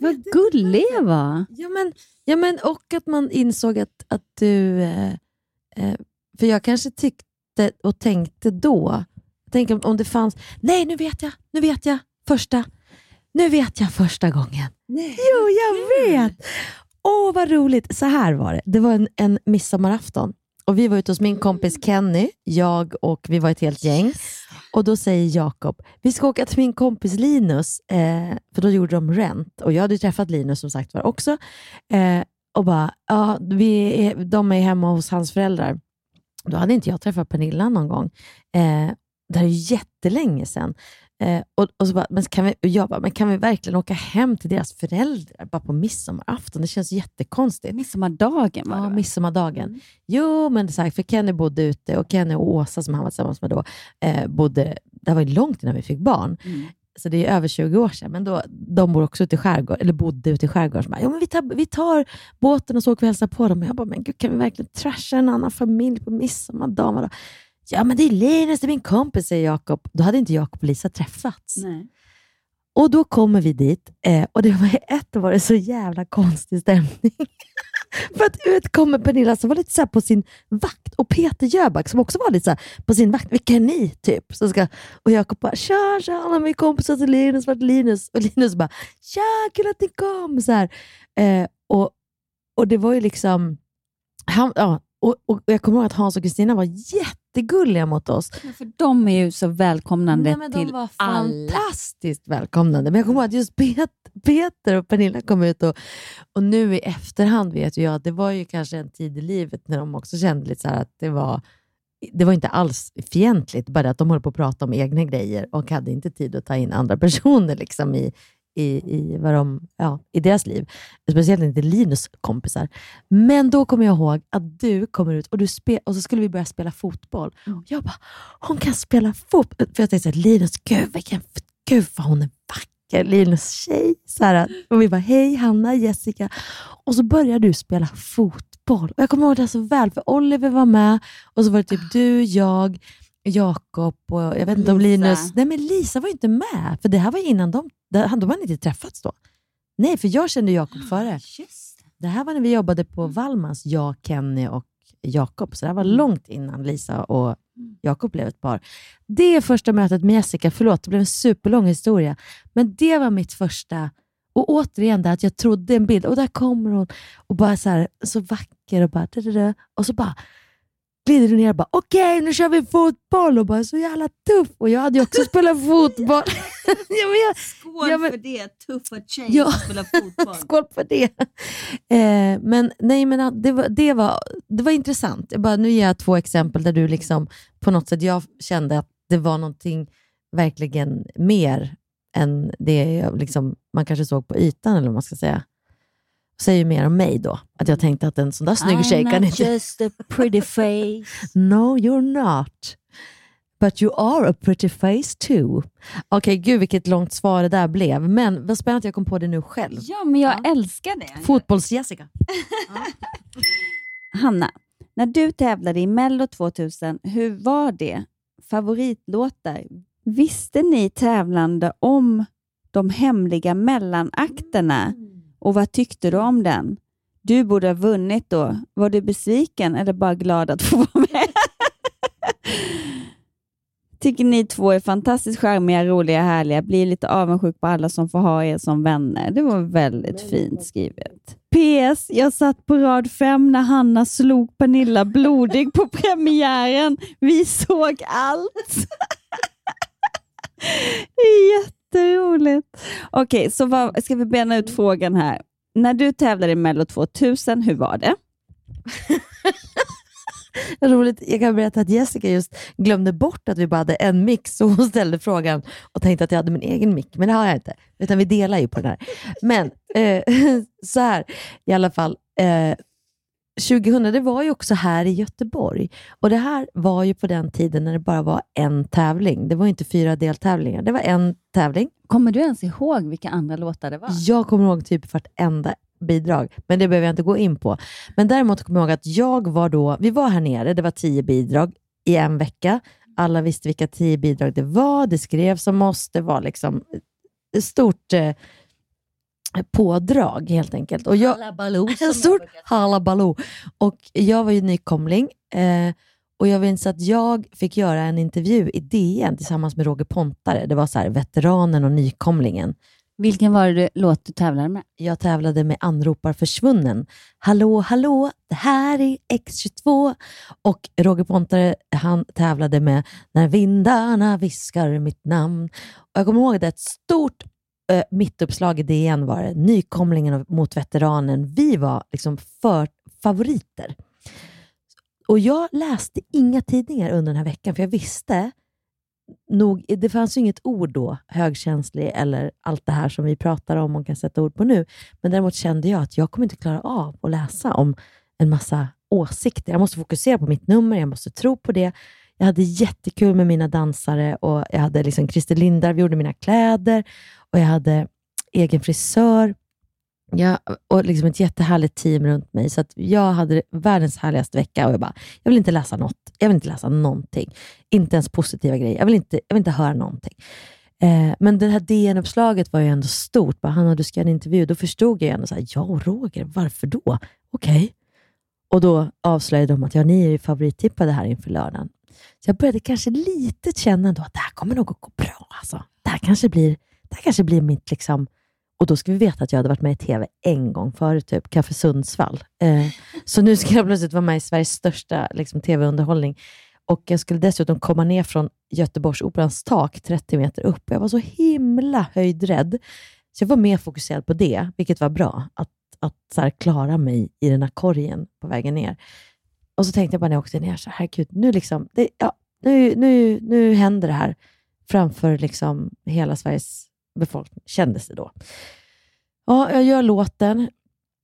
Vad gullig var. Ja, men, ja, men, och att man insåg att, att du... Eh, eh, för jag kanske tyckte och tänkte då, tänker om, om det fanns... Nej, nu vet jag! Nu vet jag! Första. Nu vet jag första gången. Jo, jag vet! Åh, vad roligt! Så här var det. Det var en, en midsommarafton och vi var ute hos min kompis Kenny, jag och vi var ett helt gäng. Och Då säger Jakob, vi ska åka till min kompis Linus, eh, för då gjorde de Rent. Och Jag hade träffat Linus som sagt var också. Eh, och bara, ja, vi är, de är hemma hos hans föräldrar. Då hade inte jag träffat Pernilla någon gång. Eh, det här är jättelänge sedan. Eh, och, och, så bara, men kan vi, jag bara, men kan vi verkligen åka hem till deras föräldrar bara på midsommarafton? Det känns jättekonstigt. Midsommardagen var det Ja, va? midsommardagen. Jo, men så här, för Kenny bodde ute och Kenny och Åsa som han var tillsammans med då, eh, bodde, det var ju långt innan vi fick barn. så det är över 20 år sedan, men då, de bor också ute i skärgården, eller bodde ute i skärgården. Så bara, ja, men vi, tar, vi tar båten och så åker vi och hälsar på dem. Och jag bara, men gud, kan vi verkligen trasha en annan familj på midsommardagen? Ja, men det är Linus, det är min kompis, säger Jakob. Då hade inte Jakob och Lisa träffats. Nej. Och då kommer vi dit eh, och det var ett var det så jävla konstig stämning. [LAUGHS] För att ut kommer Pernilla som var lite så på sin vakt och Peter Jöback som också var lite så på sin vakt. Vilka är ni? Typ. Så ska, och Jakob bara “Tja, tja, alla mina kompisar till Linus, vart Linus?” Och Linus bara “Tja, kul att ni kom!” så här. Eh, och, och det var ju liksom... Han, ja, och, och Jag kommer ihåg att Hans och Kristina var jättegulliga mot oss. Ja, för de är ju så välkomnande Nej, till alla. fantastiskt välkomnande. Men jag kommer ihåg att just Pet, Peter och Pernilla kom ut och, och nu i efterhand vet jag att det var ju kanske en tid i livet när de också kände lite så att det var det var inte alls fientligt, bara att de höll på att prata om egna grejer och hade inte tid att ta in andra personer liksom i, i, i, vad de, ja, i deras liv. Speciellt inte Linus kompisar. Men då kommer jag ihåg att du kommer ut och, du spe, och så skulle vi börja spela fotboll. Och jag bara, hon kan spela fotboll. För jag tänkte så här, Linus, gud, vilken, gud vad hon är vacker. Linus tjej. Så här, och vi bara, hej Hanna, Jessica. Och så började du spela fotboll. Och jag kommer ihåg det så väl, för Oliver var med och så var det typ du, jag, Jakob och jag vet inte om. Linus... Nej, men Lisa var ju inte med, för det här var innan de... De de hade inte träffats då. Nej, för jag kände Jakob före. Det här var när vi jobbade på Wallmans, jag, Kenny och Jakob. Så det här var långt innan Lisa och Jakob blev ett par. Det är första mötet med Jessica. Förlåt, det blev en superlång historia. Men det var mitt första... Och återigen, det att jag trodde en bild. Och där kommer hon och bara så, här, så vacker och bara... Och så bara glider du ner och bara okej, nu kör vi fotboll. Och bara så jävla tuff. Och jag hade ju också spelat [LAUGHS] fotboll. [LAUGHS] ja, jag, Skål Ja, men- för det, tuffa tjej Ja. spelar fotboll. [LAUGHS] Skål på det. Eh, men nej, men det var, det, var, det var intressant. Jag bara, nu ger jag två exempel där du liksom på något sätt, jag kände att det var någonting verkligen mer än det jag liksom, man kanske såg på ytan, eller vad man ska säga. Säger mer om mig då. Att jag tänkte att en sån där snygg tjej I'm kan not inte... just a pretty face. [LAUGHS] No, you're not. But you are a pretty face too. Okej, gud vilket långt svar det där blev. Men vad spännande att jag kom på det nu själv. Ja, men jag älskar det. Fotbolls-Jessica. [LAUGHS] Hanna, när du tävlade i Mello 2000, hur var det? Favoritlåtar? Visste ni tävlande om de hemliga mellanakterna? Och vad tyckte du om den? Du borde ha vunnit då. Var du besviken eller bara glad att få [LAUGHS] vara med? Tycker ni två är fantastiskt charmiga, roliga, härliga. Blir lite avundsjuk på alla som får ha er som vänner. Det var väldigt fint skrivet. PS. Jag satt på rad fem när Hanna slog Pernilla blodig på [LAUGHS] premiären. Vi såg allt. [LAUGHS] Det är jätteroligt. Okej, så vad, ska vi bena ut frågan här. När du tävlade i Mello 2000, hur var det? [LAUGHS] Roligt. Jag kan berätta att Jessica just glömde bort att vi bara hade en mix, så hon ställde frågan och tänkte att jag hade min egen mick, men det har jag inte. Utan vi delar ju på den här. Men eh, [LAUGHS] så här, i alla fall. Eh, 2000, det var ju också här i Göteborg. Och det här var ju på den tiden när det bara var en tävling. Det var inte fyra deltävlingar. Det var en tävling. Kommer du ens ihåg vilka andra låtar det var? Jag kommer ihåg typ vartenda bidrag, men det behöver jag inte gå in på. Men däremot kommer jag ihåg att jag var då, vi var här nere, det var tio bidrag i en vecka. Alla visste vilka tio bidrag det var, det skrevs om oss, det var liksom stort eh, pådrag helt enkelt. Och jag, Hallabaloo, [LAUGHS] som en säga. halabaloo. Och jag var ju nykomling eh, och jag minns att jag fick göra en intervju i DN tillsammans med Roger Pontare. Det var så här, veteranen och nykomlingen. Vilken var det låt du tävlade med? Jag tävlade med Anropar försvunnen. Hallå, hallå, det här är X22. Och Roger Pontare, han tävlade med När vindarna viskar mitt namn. Och jag kommer ihåg att det ett stort eh, mittuppslag i DN var det. Nykomlingen mot veteranen. Vi var liksom för favoriter. Och jag läste inga tidningar under den här veckan, för jag visste nog, det fanns ju inget ord då, högkänslig eller allt det här som vi pratar om och kan sätta ord på nu. Men däremot kände jag att jag kommer inte klara av att läsa om en massa åsikter. Jag måste fokusera på mitt nummer, jag måste tro på det. Jag hade jättekul med mina dansare och jag hade liksom Christer Lindarw gjorde mina kläder och jag hade egen frisör. Ja, och liksom ett jättehärligt team runt mig. Så att jag hade världens härligaste vecka och jag bara, jag vill inte läsa något. Jag vill inte läsa någonting. Inte ens positiva grejer. Jag vill inte, jag vill inte höra någonting. Eh, men det här DN-uppslaget var ju ändå stort. Bara, Hanna, du ska göra en intervju. Då förstod jag ändå, så här, ja Roger, varför då? Okej. Okay. Och då avslöjade de att ja, ni är ju favorittippade här inför lördagen. Så jag började kanske lite känna ändå att det här kommer nog att gå bra. Alltså. Det, här kanske blir, det här kanske blir mitt liksom, och då ska vi veta att jag hade varit med i TV en gång förut, typ Café Sundsvall. Eh, så nu ska jag plötsligt vara med i Sveriges största liksom, TV-underhållning. Och jag skulle dessutom komma ner från Göteborgsoperans tak 30 meter upp. Jag var så himla höjdrädd. Så jag var mer fokuserad på det, vilket var bra. Att, att så här, klara mig i den här korgen på vägen ner. Och så tänkte jag bara när jag åkte ner, så herregud, nu, liksom, det, ja, nu, nu, nu händer det här framför liksom hela Sveriges befolkning, kändes det då. Ja, jag gör låten.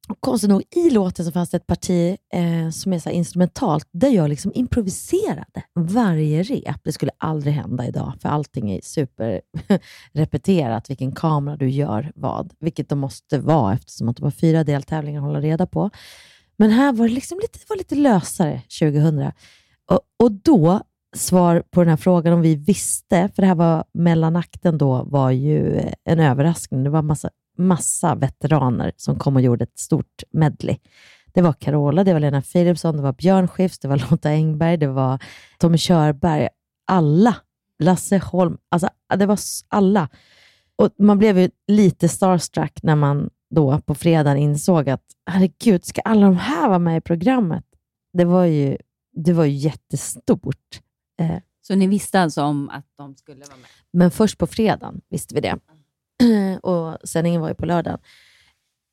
Och konstigt nog, i låten så fanns det ett parti eh, som är så instrumentalt, där jag liksom improviserade varje rep. Det skulle aldrig hända idag, för allting är superrepeterat, [LAUGHS] vilken kamera du gör vad, vilket de måste vara eftersom att de har fyra deltävlingar att hålla reda på. Men här var det liksom lite, var lite lösare 2000. Och, och då, svar på den här frågan om vi visste, för det här var mellanakten då, var ju en överraskning. Det var massa massa veteraner som kom och gjorde ett stort medley. Det var Carola, det var Lena Philipsson, det var Björn Skifs, det var Lotta Engberg, det var Tommy Körberg. Alla. Lasse Holm. Alltså, det var alla. Och Man blev ju lite starstruck när man då på fredagen insåg att herregud, ska alla de här vara med i programmet? Det var ju, det var ju jättestort. Eh. Så ni visste alltså om att de skulle vara med? Men först på fredagen visste vi det. [CLEARS THROAT] och sändningen var ju på lördagen.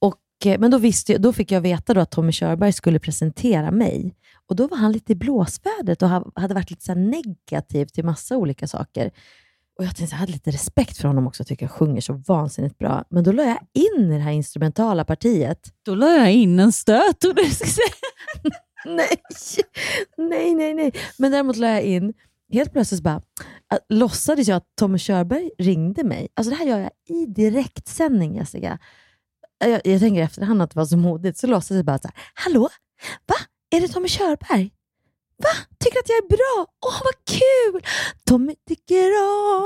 Och, eh, men då, visste, då fick jag veta då att Tommy Körberg skulle presentera mig. Och Då var han lite i blåsvädret och hade varit lite så negativ till massa olika saker. Och Jag tänkte, jag hade lite respekt för honom också, jag tycker jag sjunger så vansinnigt bra. Men då la jag in i det här instrumentala partiet. Då la jag in en stöt. Och [LAUGHS] nej, nej, nej, nej. Men däremot la jag in helt plötsligt bara, äh, låtsades jag att Tommy Körberg ringde mig. Alltså det här gör jag i direktsändning, Jessica. Jag, jag tänker efterhand att det var så modigt, så låtsades jag bara så här, hallå? Va? Är det Tommy Körberg? Va? Tycker att jag är bra? Åh, vad kul! Tommy tycker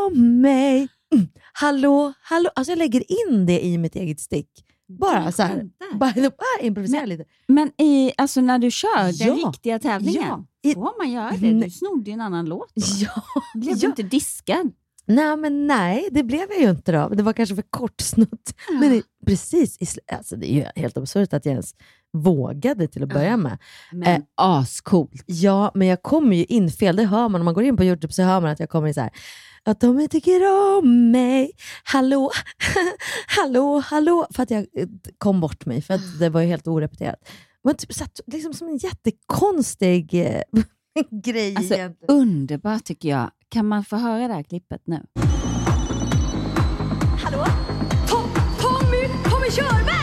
om mig. Mm. Hallå, hallå. Alltså jag lägger in det i mitt eget stick. Bara så här, bara, bara improvisera men, lite. Men i, alltså när du kör den Ja. riktiga tävlingen, Ja. får man göra det? Du snodde ju en annan låt då. Ja. Blev du Ja. inte diskad? Nej, men nej, det blev jag ju inte då. Det var kanske för kort snutt. Men det, precis, i, alltså det är ju helt absurt att jag ens vågade till att börja med. Men Eh, ascoolt. Ja, men jag kommer ju in fel. Det hör man. Om man går in på Youtube så hör man att jag kommer in så här. Att de tycker om mig. Hallå, [LAUGHS] hallå, hallå. För att jag eh, kom bort mig. För att det var ju helt orepeterat. Men typ, så att, liksom som en jättekonstig eh, [LAUGHS] grej Alltså, egentligen. underbart tycker jag. Kan man få höra det här klippet nu? Hallå? Tom, Tommy, Tommy Körberg!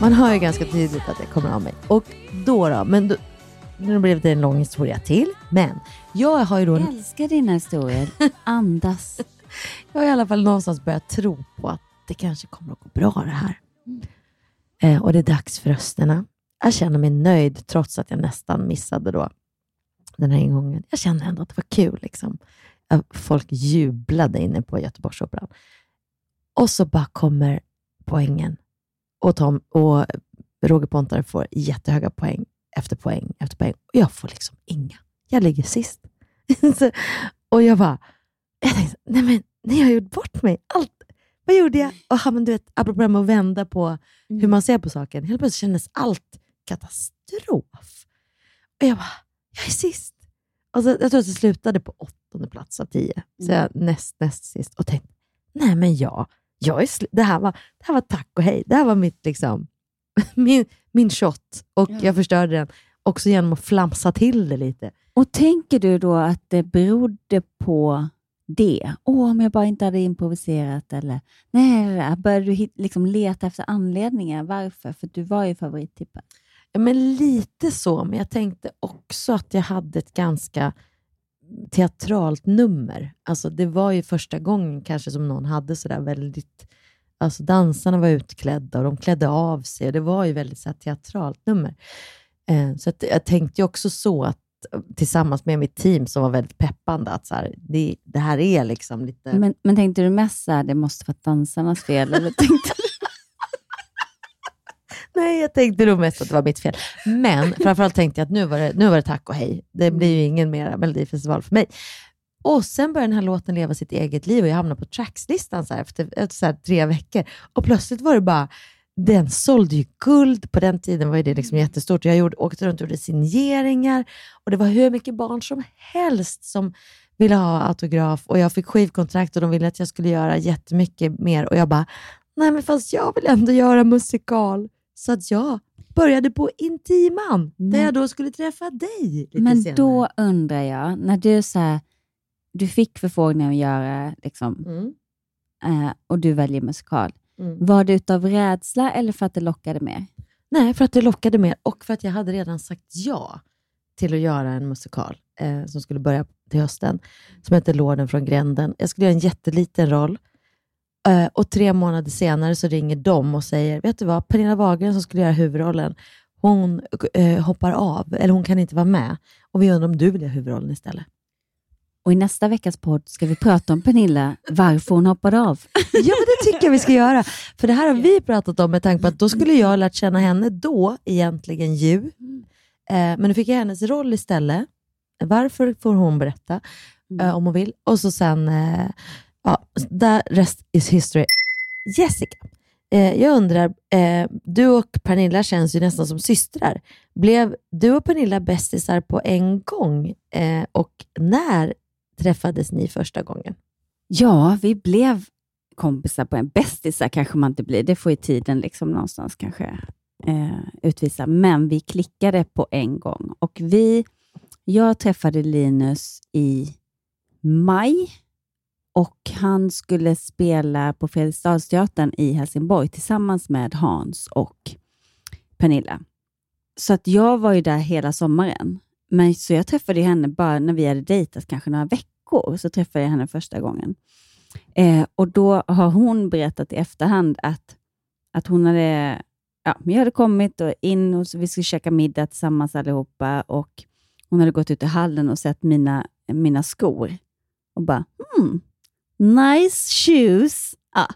Man hör ju ganska tydligt att det kommer av mig. Och då då, men då, nu blev det en lång historia till. Men jag har ju då... Jag älskar dina historier. Andas. [LAUGHS] Jag har i alla fall någonstans börjat tro på att det kanske kommer att gå bra det här. Eh, och det är dags för rösterna. Jag känner mig nöjd trots att jag nästan missade då den här ingången. Jag kände ändå att det var kul. Liksom. Folk jublade inne på Göteborgsoperan. Och så bara kommer poängen. Och, Tom, och Roger Pontare får jättehöga poäng efter poäng efter poäng. Och jag får liksom inga. Jag ligger sist. [LAUGHS] Och jag bara, jag tänkte, nej men ni har gjort bort mig. Allt. Vad gjorde jag? Och, men du vet, apropå det med att vända på hur man ser på saken. Helt plötsligt kändes allt katastrof. Och jag bara, jag är sist. Och så, jag tror att det slutade på åttonde plats av tio. Så jag näst, näst sist och tänkte, nej men jag, jag är det, här var, det här var tack och hej. Det här var mitt, liksom, [LAUGHS] min, min shot och jag förstörde den också genom att flamsa till det lite. Och tänker du då att det berodde på det? Åh, om jag bara inte hade improviserat eller... Nej, började du hit, liksom leta efter anledningar varför? För du var ju favorittippare. Ja, men lite så, men jag tänkte också att jag hade ett ganska teatralt nummer. Alltså, det var ju första gången kanske som någon hade sådär väldigt... Alltså dansarna var utklädda och de klädde av sig och det var ju väldigt så teatralt nummer. Eh, så att, jag tänkte ju också så att tillsammans med mitt team som var väldigt peppande, att så här, det, det här är liksom lite... Men, men tänkte du mest så här, det måste vara dansarnas fel? Eller tänkte du... Nej, jag tänkte nog mest att det var mitt fel. Men [LAUGHS] framförallt tänkte jag att nu var det, nu var det tack och hej. Det blir ju ingen mer Melodifestival för mig. Och sen började den här låten leva sitt eget liv och jag hamnade på trackslistan så här efter, efter så här tre veckor. Och plötsligt var det bara, den sålde ju guld. På den tiden var det liksom jättestort. Jag gjorde, åkte runt och gjorde signeringar och det var hur mycket barn som helst som ville ha autograf och jag fick skivkontrakt och de ville att jag skulle göra jättemycket mer och jag bara, nej men fast jag vill ändå göra musikal. Så att jag började på Intiman, där jag då skulle träffa dig lite Men senare. då undrar jag, när du, så här, du fick förfrågningen att göra liksom, eh, och du väljer musikal, Mm. var det utav rädsla eller för att det lockade mer? Nej, för att det lockade mer och för att jag hade redan sagt ja till att göra en musikal eh, som skulle börja till hösten, som heter Lorden från gränden. Jag skulle göra en jätteliten roll och tre månader senare så ringer de och säger, vet du vad, Pernilla Wahlgren som skulle göra huvudrollen, hon eh, hoppar av, eller hon kan inte vara med. Och vi undrar om du vill göra huvudrollen istället. Och i nästa veckas podd ska vi prata om Pernilla, varför hon hoppade av. [LAUGHS] Ja, men det tycker jag vi ska göra. För det här har vi pratat om med tanke på att då skulle jag ha lärt känna henne då, egentligen ju. Eh, men nu fick jag hennes roll istället. Varför får hon berätta, eh, om hon vill. Och så sen, eh, ja, där, rest is history. Jessica, eh, jag undrar, eh, du och Pernilla känns ju nästan som systrar. Blev du och Pernilla bästisar på en gång? Eh, och när träffades ni första gången? Ja, vi blev kompisar på en bästisar kanske man inte blir. Det får ju tiden liksom någonstans kanske eh, utvisa. Men vi klickade på en gång. Och vi, jag träffade Linus i maj och han skulle spela på Fredriksdalsteatern i Helsingborg tillsammans med Hans och Pernilla. Så att jag var ju där hela sommaren. Men så jag träffade henne bara när vi hade dejtat kanske några veckor, så träffade jag henne första gången. Eh, och då har hon berättat i efterhand att, att hon hade, ja, vi hade kommit och in och så vi skulle käka middag tillsammans allihopa och hon hade gått ut i hallen och sett mina, mina skor och bara, hmm, nice shoes. Ja.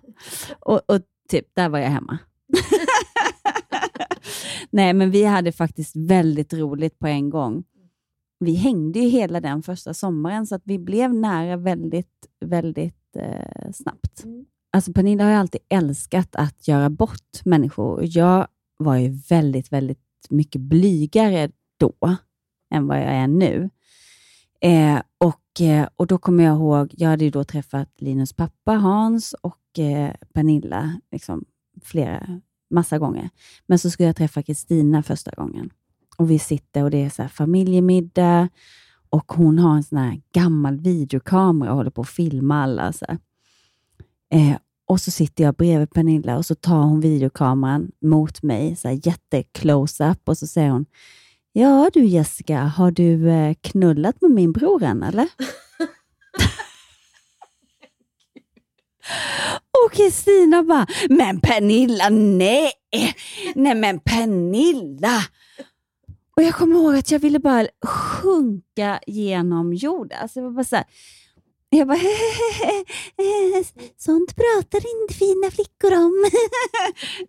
Och, och typ, där var jag hemma. [LAUGHS] Nej, men vi hade faktiskt väldigt roligt på en gång. Vi hängde ju hela den första sommaren, så att vi blev nära väldigt, väldigt eh, snabbt. Alltså Pernilla har ju alltid älskat att göra bort människor. Jag var ju väldigt, väldigt mycket blygare då än vad jag är nu. Eh, och, eh, och då kommer jag ihåg, jag hade ju då träffat Linus pappa Hans och eh, Pernilla liksom, flera, massa gånger. Men så skulle jag träffa Kristina första gången. Och vi sitter och det är så här familjemiddag och hon har en sån här gammal videokamera och håller på att filma alla. Så här. Eh, och så sitter jag bredvid Pernilla och så tar hon videokameran mot mig, så här jätte-close-up och så säger hon Ja du Jessica, har du eh, knullat med min bror än eller? [LAUGHS] Och Kristina bara, men Pernilla, nej! Nej men Pernilla! Och jag kommer ihåg att jag ville bara sjunka genom jorden. Alltså jag var bara så här, jag bara, [LAUGHS] sånt pratar inte fina flickor om.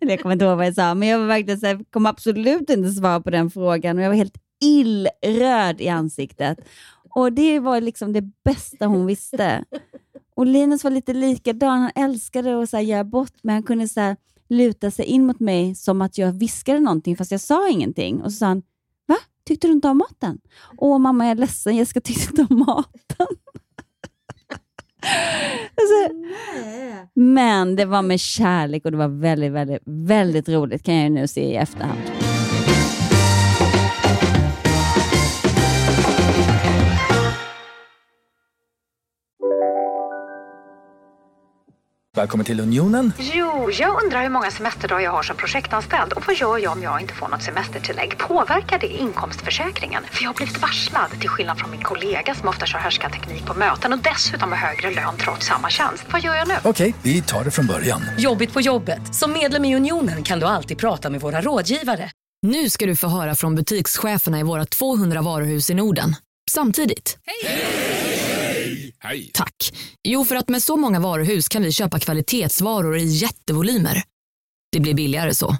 [LAUGHS] Jag kommer inte ihåg vad jag sa, men jag var verkligen så här, kom absolut inte svara på den frågan och jag var helt illröd i ansiktet. Och det var liksom det bästa hon visste. Och Linus var lite likadan. Han älskade att så här, göra bort men han kunde så här, luta sig in mot mig som att jag viskade någonting fast jag sa ingenting. Och så sa han, va? Tyckte du inte om maten? Åh mamma, jag är ledsen. Jessica tyckte inte om maten. Alltså, men det var med kärlek och det var väldigt, väldigt, väldigt roligt kan jag ju nu se i efterhand. Välkommen till Unionen. Jo, jag undrar hur många semesterdagar jag har som projektanställd och vad gör jag om jag inte får något semestertillägg? Påverkar det inkomstförsäkringen? För jag har blivit varslad, till skillnad från min kollega som ofta kör härskarteknik på möten och dessutom har högre lön trots samma tjänst. Vad gör jag nu? Okej, vi tar det från början. Jobbigt på jobbet. Som medlem i Unionen kan du alltid prata med våra rådgivare. Nu ska du få höra från butikscheferna i våra 200 varuhus i Norden. Samtidigt. Hej! Tack. Jo, för att med så många varuhus kan vi köpa kvalitetsvaror i jättevolymer. Det blir billigare så.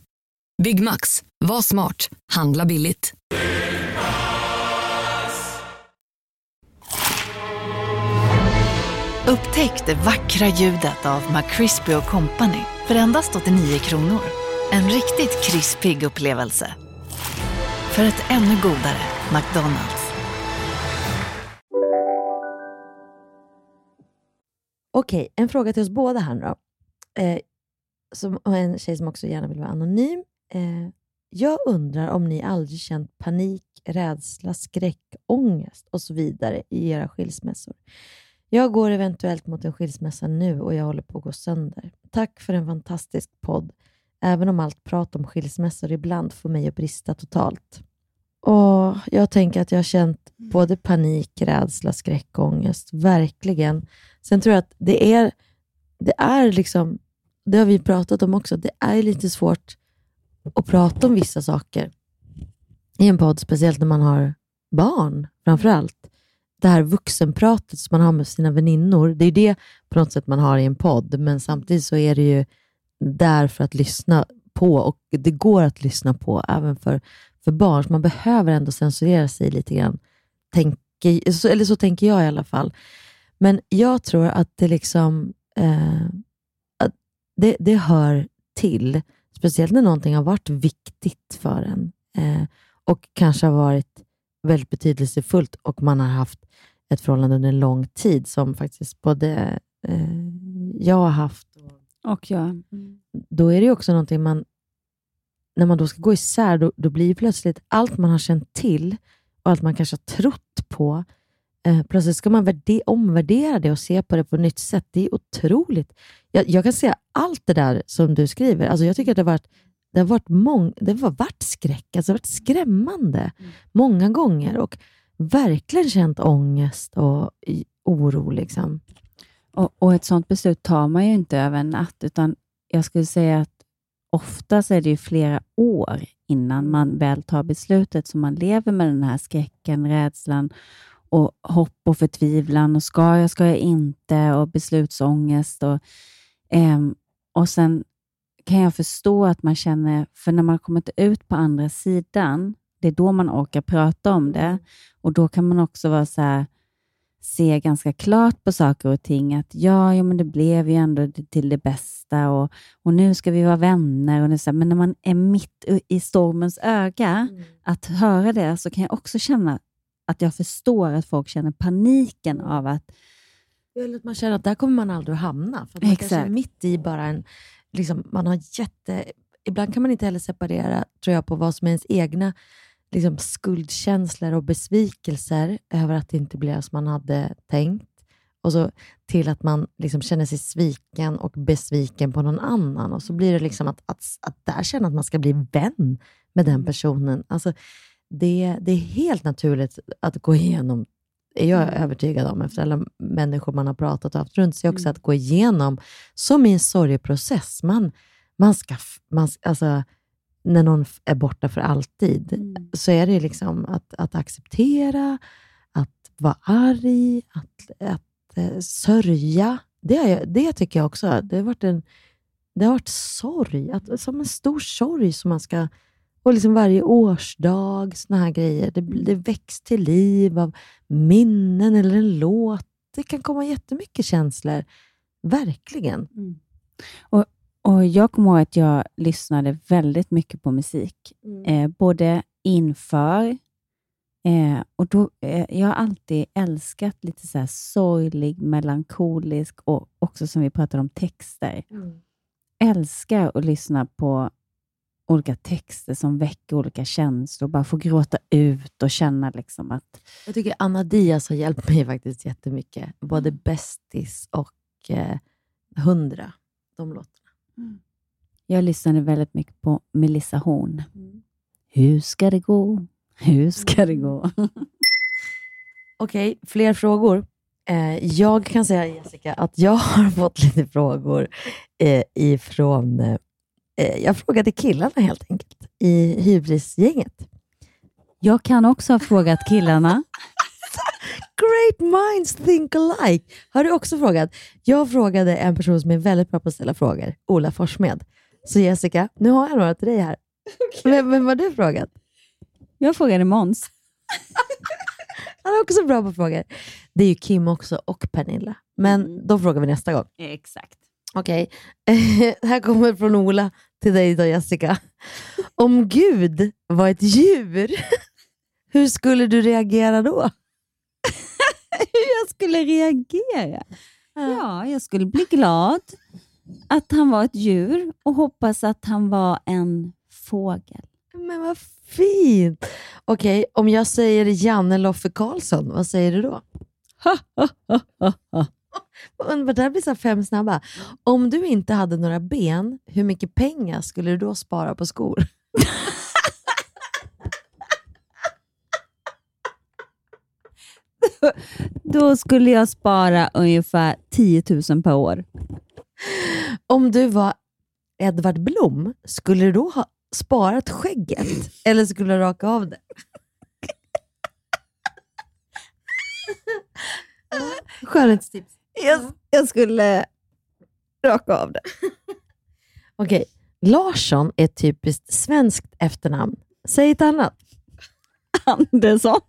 Byggmax. Var smart. Handla billigt. Upptäck det vackra ljudet av McCrispy Company för endast 89 kronor. En riktigt krispig upplevelse. För ett ännu godare McDonalds. Okej, en fråga till oss båda här nu då. Eh, som, och en tjej som också gärna vill vara anonym. Eh, jag undrar om ni aldrig känt panik, rädsla, skräck, ångest och så vidare i era skilsmässor. Jag går eventuellt mot en skilsmässa nu och jag håller på att gå sönder. Tack för en fantastisk podd, även om allt prat om skilsmässor ibland får mig att brista totalt. Och Jag tänker att jag har känt både panik, rädsla, skräck och ångest. Verkligen. Sen tror jag att det är, det är liksom, det har vi pratat om också, det är lite svårt att prata om vissa saker i en podd, speciellt när man har barn framför allt. Det här vuxenpratet som man har med sina väninnor, det är det på något sätt man har i en podd, men samtidigt så är det ju där för att lyssna på och det går att lyssna på även för, för barn, så man behöver ändå censurera sig lite grann. Tänker, så- eller så tänker jag i alla fall. Men jag tror att det liksom eh, att det, det hör till, speciellt när någonting har varit viktigt för en eh, och kanske har varit väldigt betydelsefullt och man har haft ett förhållande under en lång tid som faktiskt både eh, jag har haft och jag. Då är det också någonting man, när man då ska gå isär, då, då blir plötsligt allt man har känt till och allt man kanske har trott på, eh, plötsligt ska man värde, omvärdera det och se på det på ett nytt sätt. Det är otroligt. Jag, jag kan säga allt det där som du skriver. Alltså jag tycker att det har varit, det har varit, mång, det har varit skräck, alltså det har varit skrämmande många gånger och verkligen känt ångest och oro. Liksom. Och, och ett sånt beslut tar man ju inte över en natt, utan jag skulle säga att oftast är det ju flera år innan man väl tar beslutet, så man lever med den här skräcken, rädslan och hopp och förtvivlan och ska jag, ska jag inte? Och beslutsångest. Och, ehm, och sen kan jag förstå att man känner, för när man kommit ut på andra sidan, det är då man orkar prata om det. Och då kan man också vara så här, se ganska klart på saker och ting. Att ja, ja men det blev ju ändå till det bästa och, och nu ska vi vara vänner. Och är så men när man är mitt i- stormens öga, att höra det, så kan jag också känna att jag förstår att folk känner paniken av att Eller att man känner att där kommer man aldrig att hamna. För att man kanske är Exakt. mitt i bara en... Liksom, man har jätte... Ibland kan man inte heller separera tror jag, på vad som är ens egna liksom, skuldkänslor och besvikelser över att det inte blev som man hade tänkt. Och så till att man liksom känner sig sviken och besviken på någon annan. Och så blir det liksom att, att, att där känna att man ska bli vän med den personen. Alltså, det, det är helt naturligt att gå igenom är jag övertygad om, efter alla människor man har pratat och haft runt sig också, att gå igenom, som i en sorgeprocess. Man, man ska, man, alltså, när någon är borta för alltid, så är det liksom att, att acceptera, att vara arg, att, att eh, sörja. Det, är, det tycker jag också. Det har varit en det har varit sorg, att, som en stor sorg som man ska... Och liksom varje årsdag, såna här grejer. Det, det väcks till liv av minnen eller en låt. Det kan komma jättemycket känslor. Verkligen. Och, och Jag kommer ihåg att jag lyssnade väldigt mycket på musik, Mm. eh, både inför Eh, och då, eh, jag har alltid älskat lite så här sorglig, melankolisk och också som vi pratade om texter. Älskar att lyssna på olika texter som väcker olika känslor. Bara få gråta ut och känna liksom att... Jag tycker Anna Diaz har hjälpt mig faktiskt jättemycket. Både Bästis och eh, Hundra. De låtarna. Jag lyssnade väldigt mycket på Melissa Horn. Hur ska det gå? Hur ska det gå? [LAUGHS] Okej, fler frågor. Eh, jag kan säga Jessica att jag har [LAUGHS] fått lite frågor eh, ifrån... Eh, eh, jag frågade killarna helt enkelt i hybrisgänget. Jag kan också ha frågat killarna. [LAUGHS] Great minds think alike. Har du också frågat? Jag frågade en person som är väldigt bra på att ställa frågor, Ola Forssmed. Så Jessica, nu har jag några till dig här. Vem, vem har du frågat? Jag frågade Måns. [LAUGHS] Han är också bra på frågor. Det är ju Kim också och Pernilla, men Mm. de frågar vi nästa gång. Exakt. Okej, [LAUGHS] här kommer från Ola till dig då Jessica. Om Gud var ett djur, [LAUGHS] hur skulle du reagera då? [LAUGHS] Hur jag skulle reagera? Ja, jag skulle bli glad att han var ett djur och hoppas att han var en fågel. Men vad fint! Okej, om jag säger Janne Loffe Karlsson, vad säger du då? [LAUGHS] Det här blir så fem snabba. Om du inte hade några ben, hur mycket pengar skulle du då spara på skor? [LAUGHS] [LAUGHS] Då skulle jag spara ungefär 10 000 per år. Om du var Edvard Blom, skulle du då ha sparat skägget eller skulle du raka av det? [LAUGHS] Skönhetstips. Jag, jag skulle raka av det. [LAUGHS] Okej, Larsson är ett typiskt svenskt efternamn. Säg ett annat. Andersson.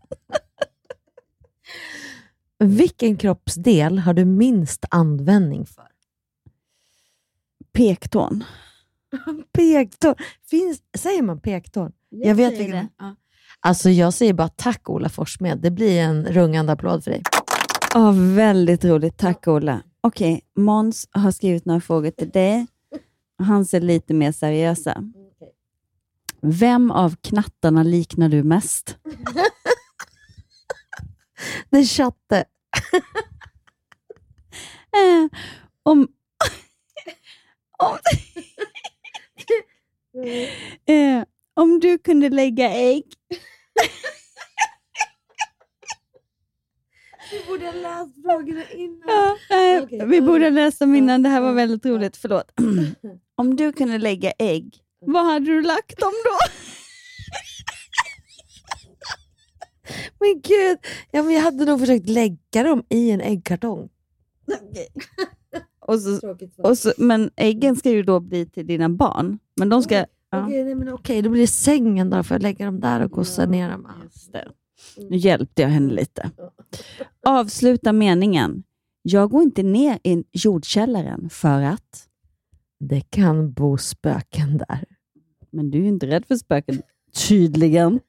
Vilken kroppsdel har du minst användning för? Pektån. [LAUGHS] Pektån. Finns, säger man pektån? Jag vet säger vilken-. Ja. Alltså jag säger bara tack Ola Forssmed. Det blir en rungande applåd för dig. Ja, väldigt roligt. Tack Ola. Okej, Måns har skrivit några frågor till dig. Han ser lite mer seriösa. Vem av knattarna liknar du mest? [LAUGHS] [LAUGHS] Den chatte. [LAUGHS] Eh, om, [LAUGHS] om, eh, om du kunde lägga ägg Vi borde ha läst frågorna innan. Ja, nej, Okej, vi borde läsa dem innan. Det här var väldigt roligt. Förlåt. [CLEARS THROAT] Om du kunde lägga ägg, vad hade du lagt dem då? [LAUGHS] Men gud, ja, men jag hade nog försökt lägga dem i en äggkartong. [LAUGHS] Och så, och så, men äggen ska ju då bli till dina barn. Men de ska... Ja. Okej, nej, men okej, då blir det sängen då, för jag lägga dem där och gossa ner dem. Nu hjälpte jag henne lite. Avsluta meningen. Jag går inte ner i jordkällaren för att... Det kan bo spöken där. Men du är ju inte rädd för spöken, tydligen.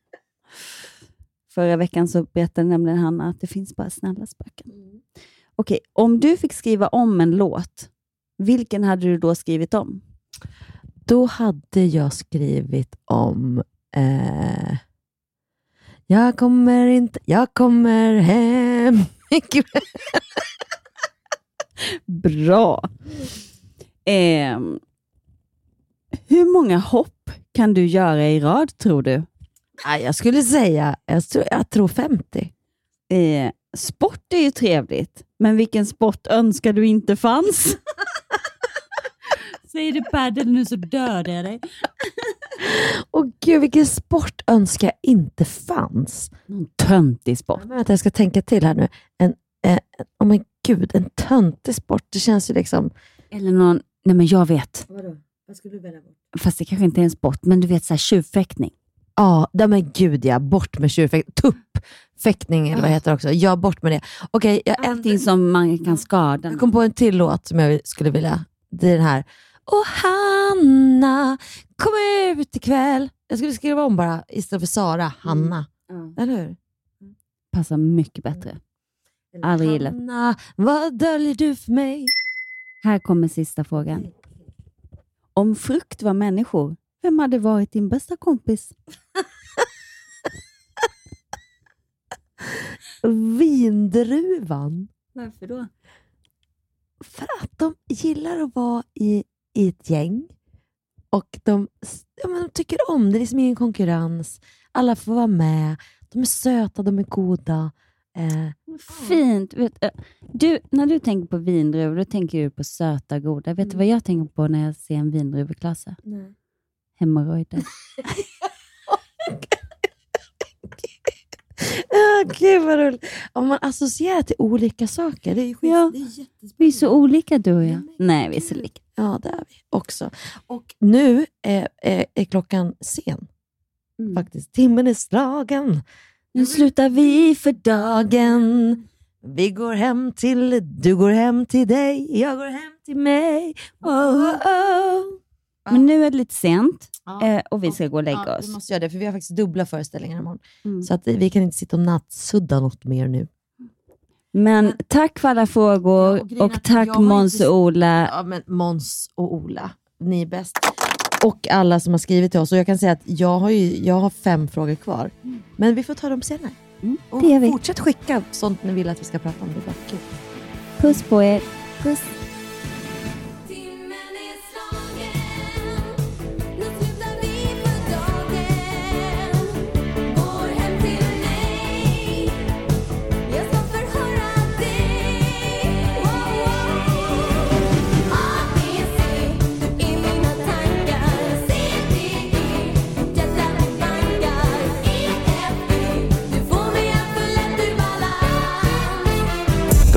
Förra veckan så berättade nämligen Hanna att det finns bara snälla spöken. Okej, om du fick skriva om en låt, vilken hade du då skrivit om? Då hade jag skrivit om eh, Jag kommer inte, jag kommer hem [LAUGHS] ikväll. Bra! Ehm, hur många hopp kan du göra i rad, tror du? Jag skulle säga, jag tror, jag tror 50. Eh, sport är ju trevligt, men vilken sport önskar du inte fanns? [LAUGHS] Säger du padel nu så dödar jag dig. Åh gud, vilken sport önskar jag inte fanns. Någon töntig sport. Men vänta, jag ska tänka till här nu. En, eh, oh men gud, en töntig sport. Det känns ju liksom... Eller någon, nej men jag vet. Vadå? Vad skulle du välja bort? Fast det kanske inte är en sport, men du vet så här tjuvfäktning. Ja, nej men gud ja. Bort med tjurfäktning. Tuppfäktning eller vad heter det också. Ja, bort med det. Okej, jag, Allting som man kan skada. jag kom på en till låt som jag skulle vilja. Det är den här. Och Hanna, kom ut ikväll. Jag skulle skriva om bara istället för Sara, Hanna. Eller hur? passar mycket bättre. Aldrig gillat. Hanna, vad döljer du för mig? Här kommer sista frågan. Om frukt var människor, vem hade varit din bästa kompis? [LAUGHS] Vindruvan. Varför då? För att de gillar att vara i, i ett gäng och de, ja, men de tycker om det. Det är liksom ingen konkurrens. Alla får vara med. De är söta, de är goda. Eh, Fint. Vet, eh, du, när du tänker på vindruvor, då tänker du på söta, goda. Vet du vad jag tänker på när jag ser en vindruveklase? Nej. Hemorrojder. [LAUGHS] Gud vad roligt. Om man associerar till olika saker, det är skit. Ja. Det är. Vi är så olika du och jag. Nej, vi är så lika. Ja, det är vi också. Och nu är, är, är klockan sen. Mm. Faktiskt. Timmen är slagen. Nu slutar vi för dagen. Vi går hem till, du går hem till dig, jag går hem till mig. Oh, oh, oh. Men nu är det lite sent eh, och vi ska gå och lägga Ja, oss. vi måste göra det, för vi har faktiskt dubbla föreställningar imorgon. Mm. Så att vi kan inte sitta och nattsudda något mer nu. Men tack för alla frågor och och tack Måns och Ola. Ja, men Måns och Ola, ni är bäst. Och alla som har skrivit till oss. Och jag kan säga att jag har, ju, jag har fem frågor kvar. Men vi får ta dem senare. och det gör vi. fortsätt skicka sånt ni vill att vi ska prata om. Det är bara kul. Puss på er. Puss.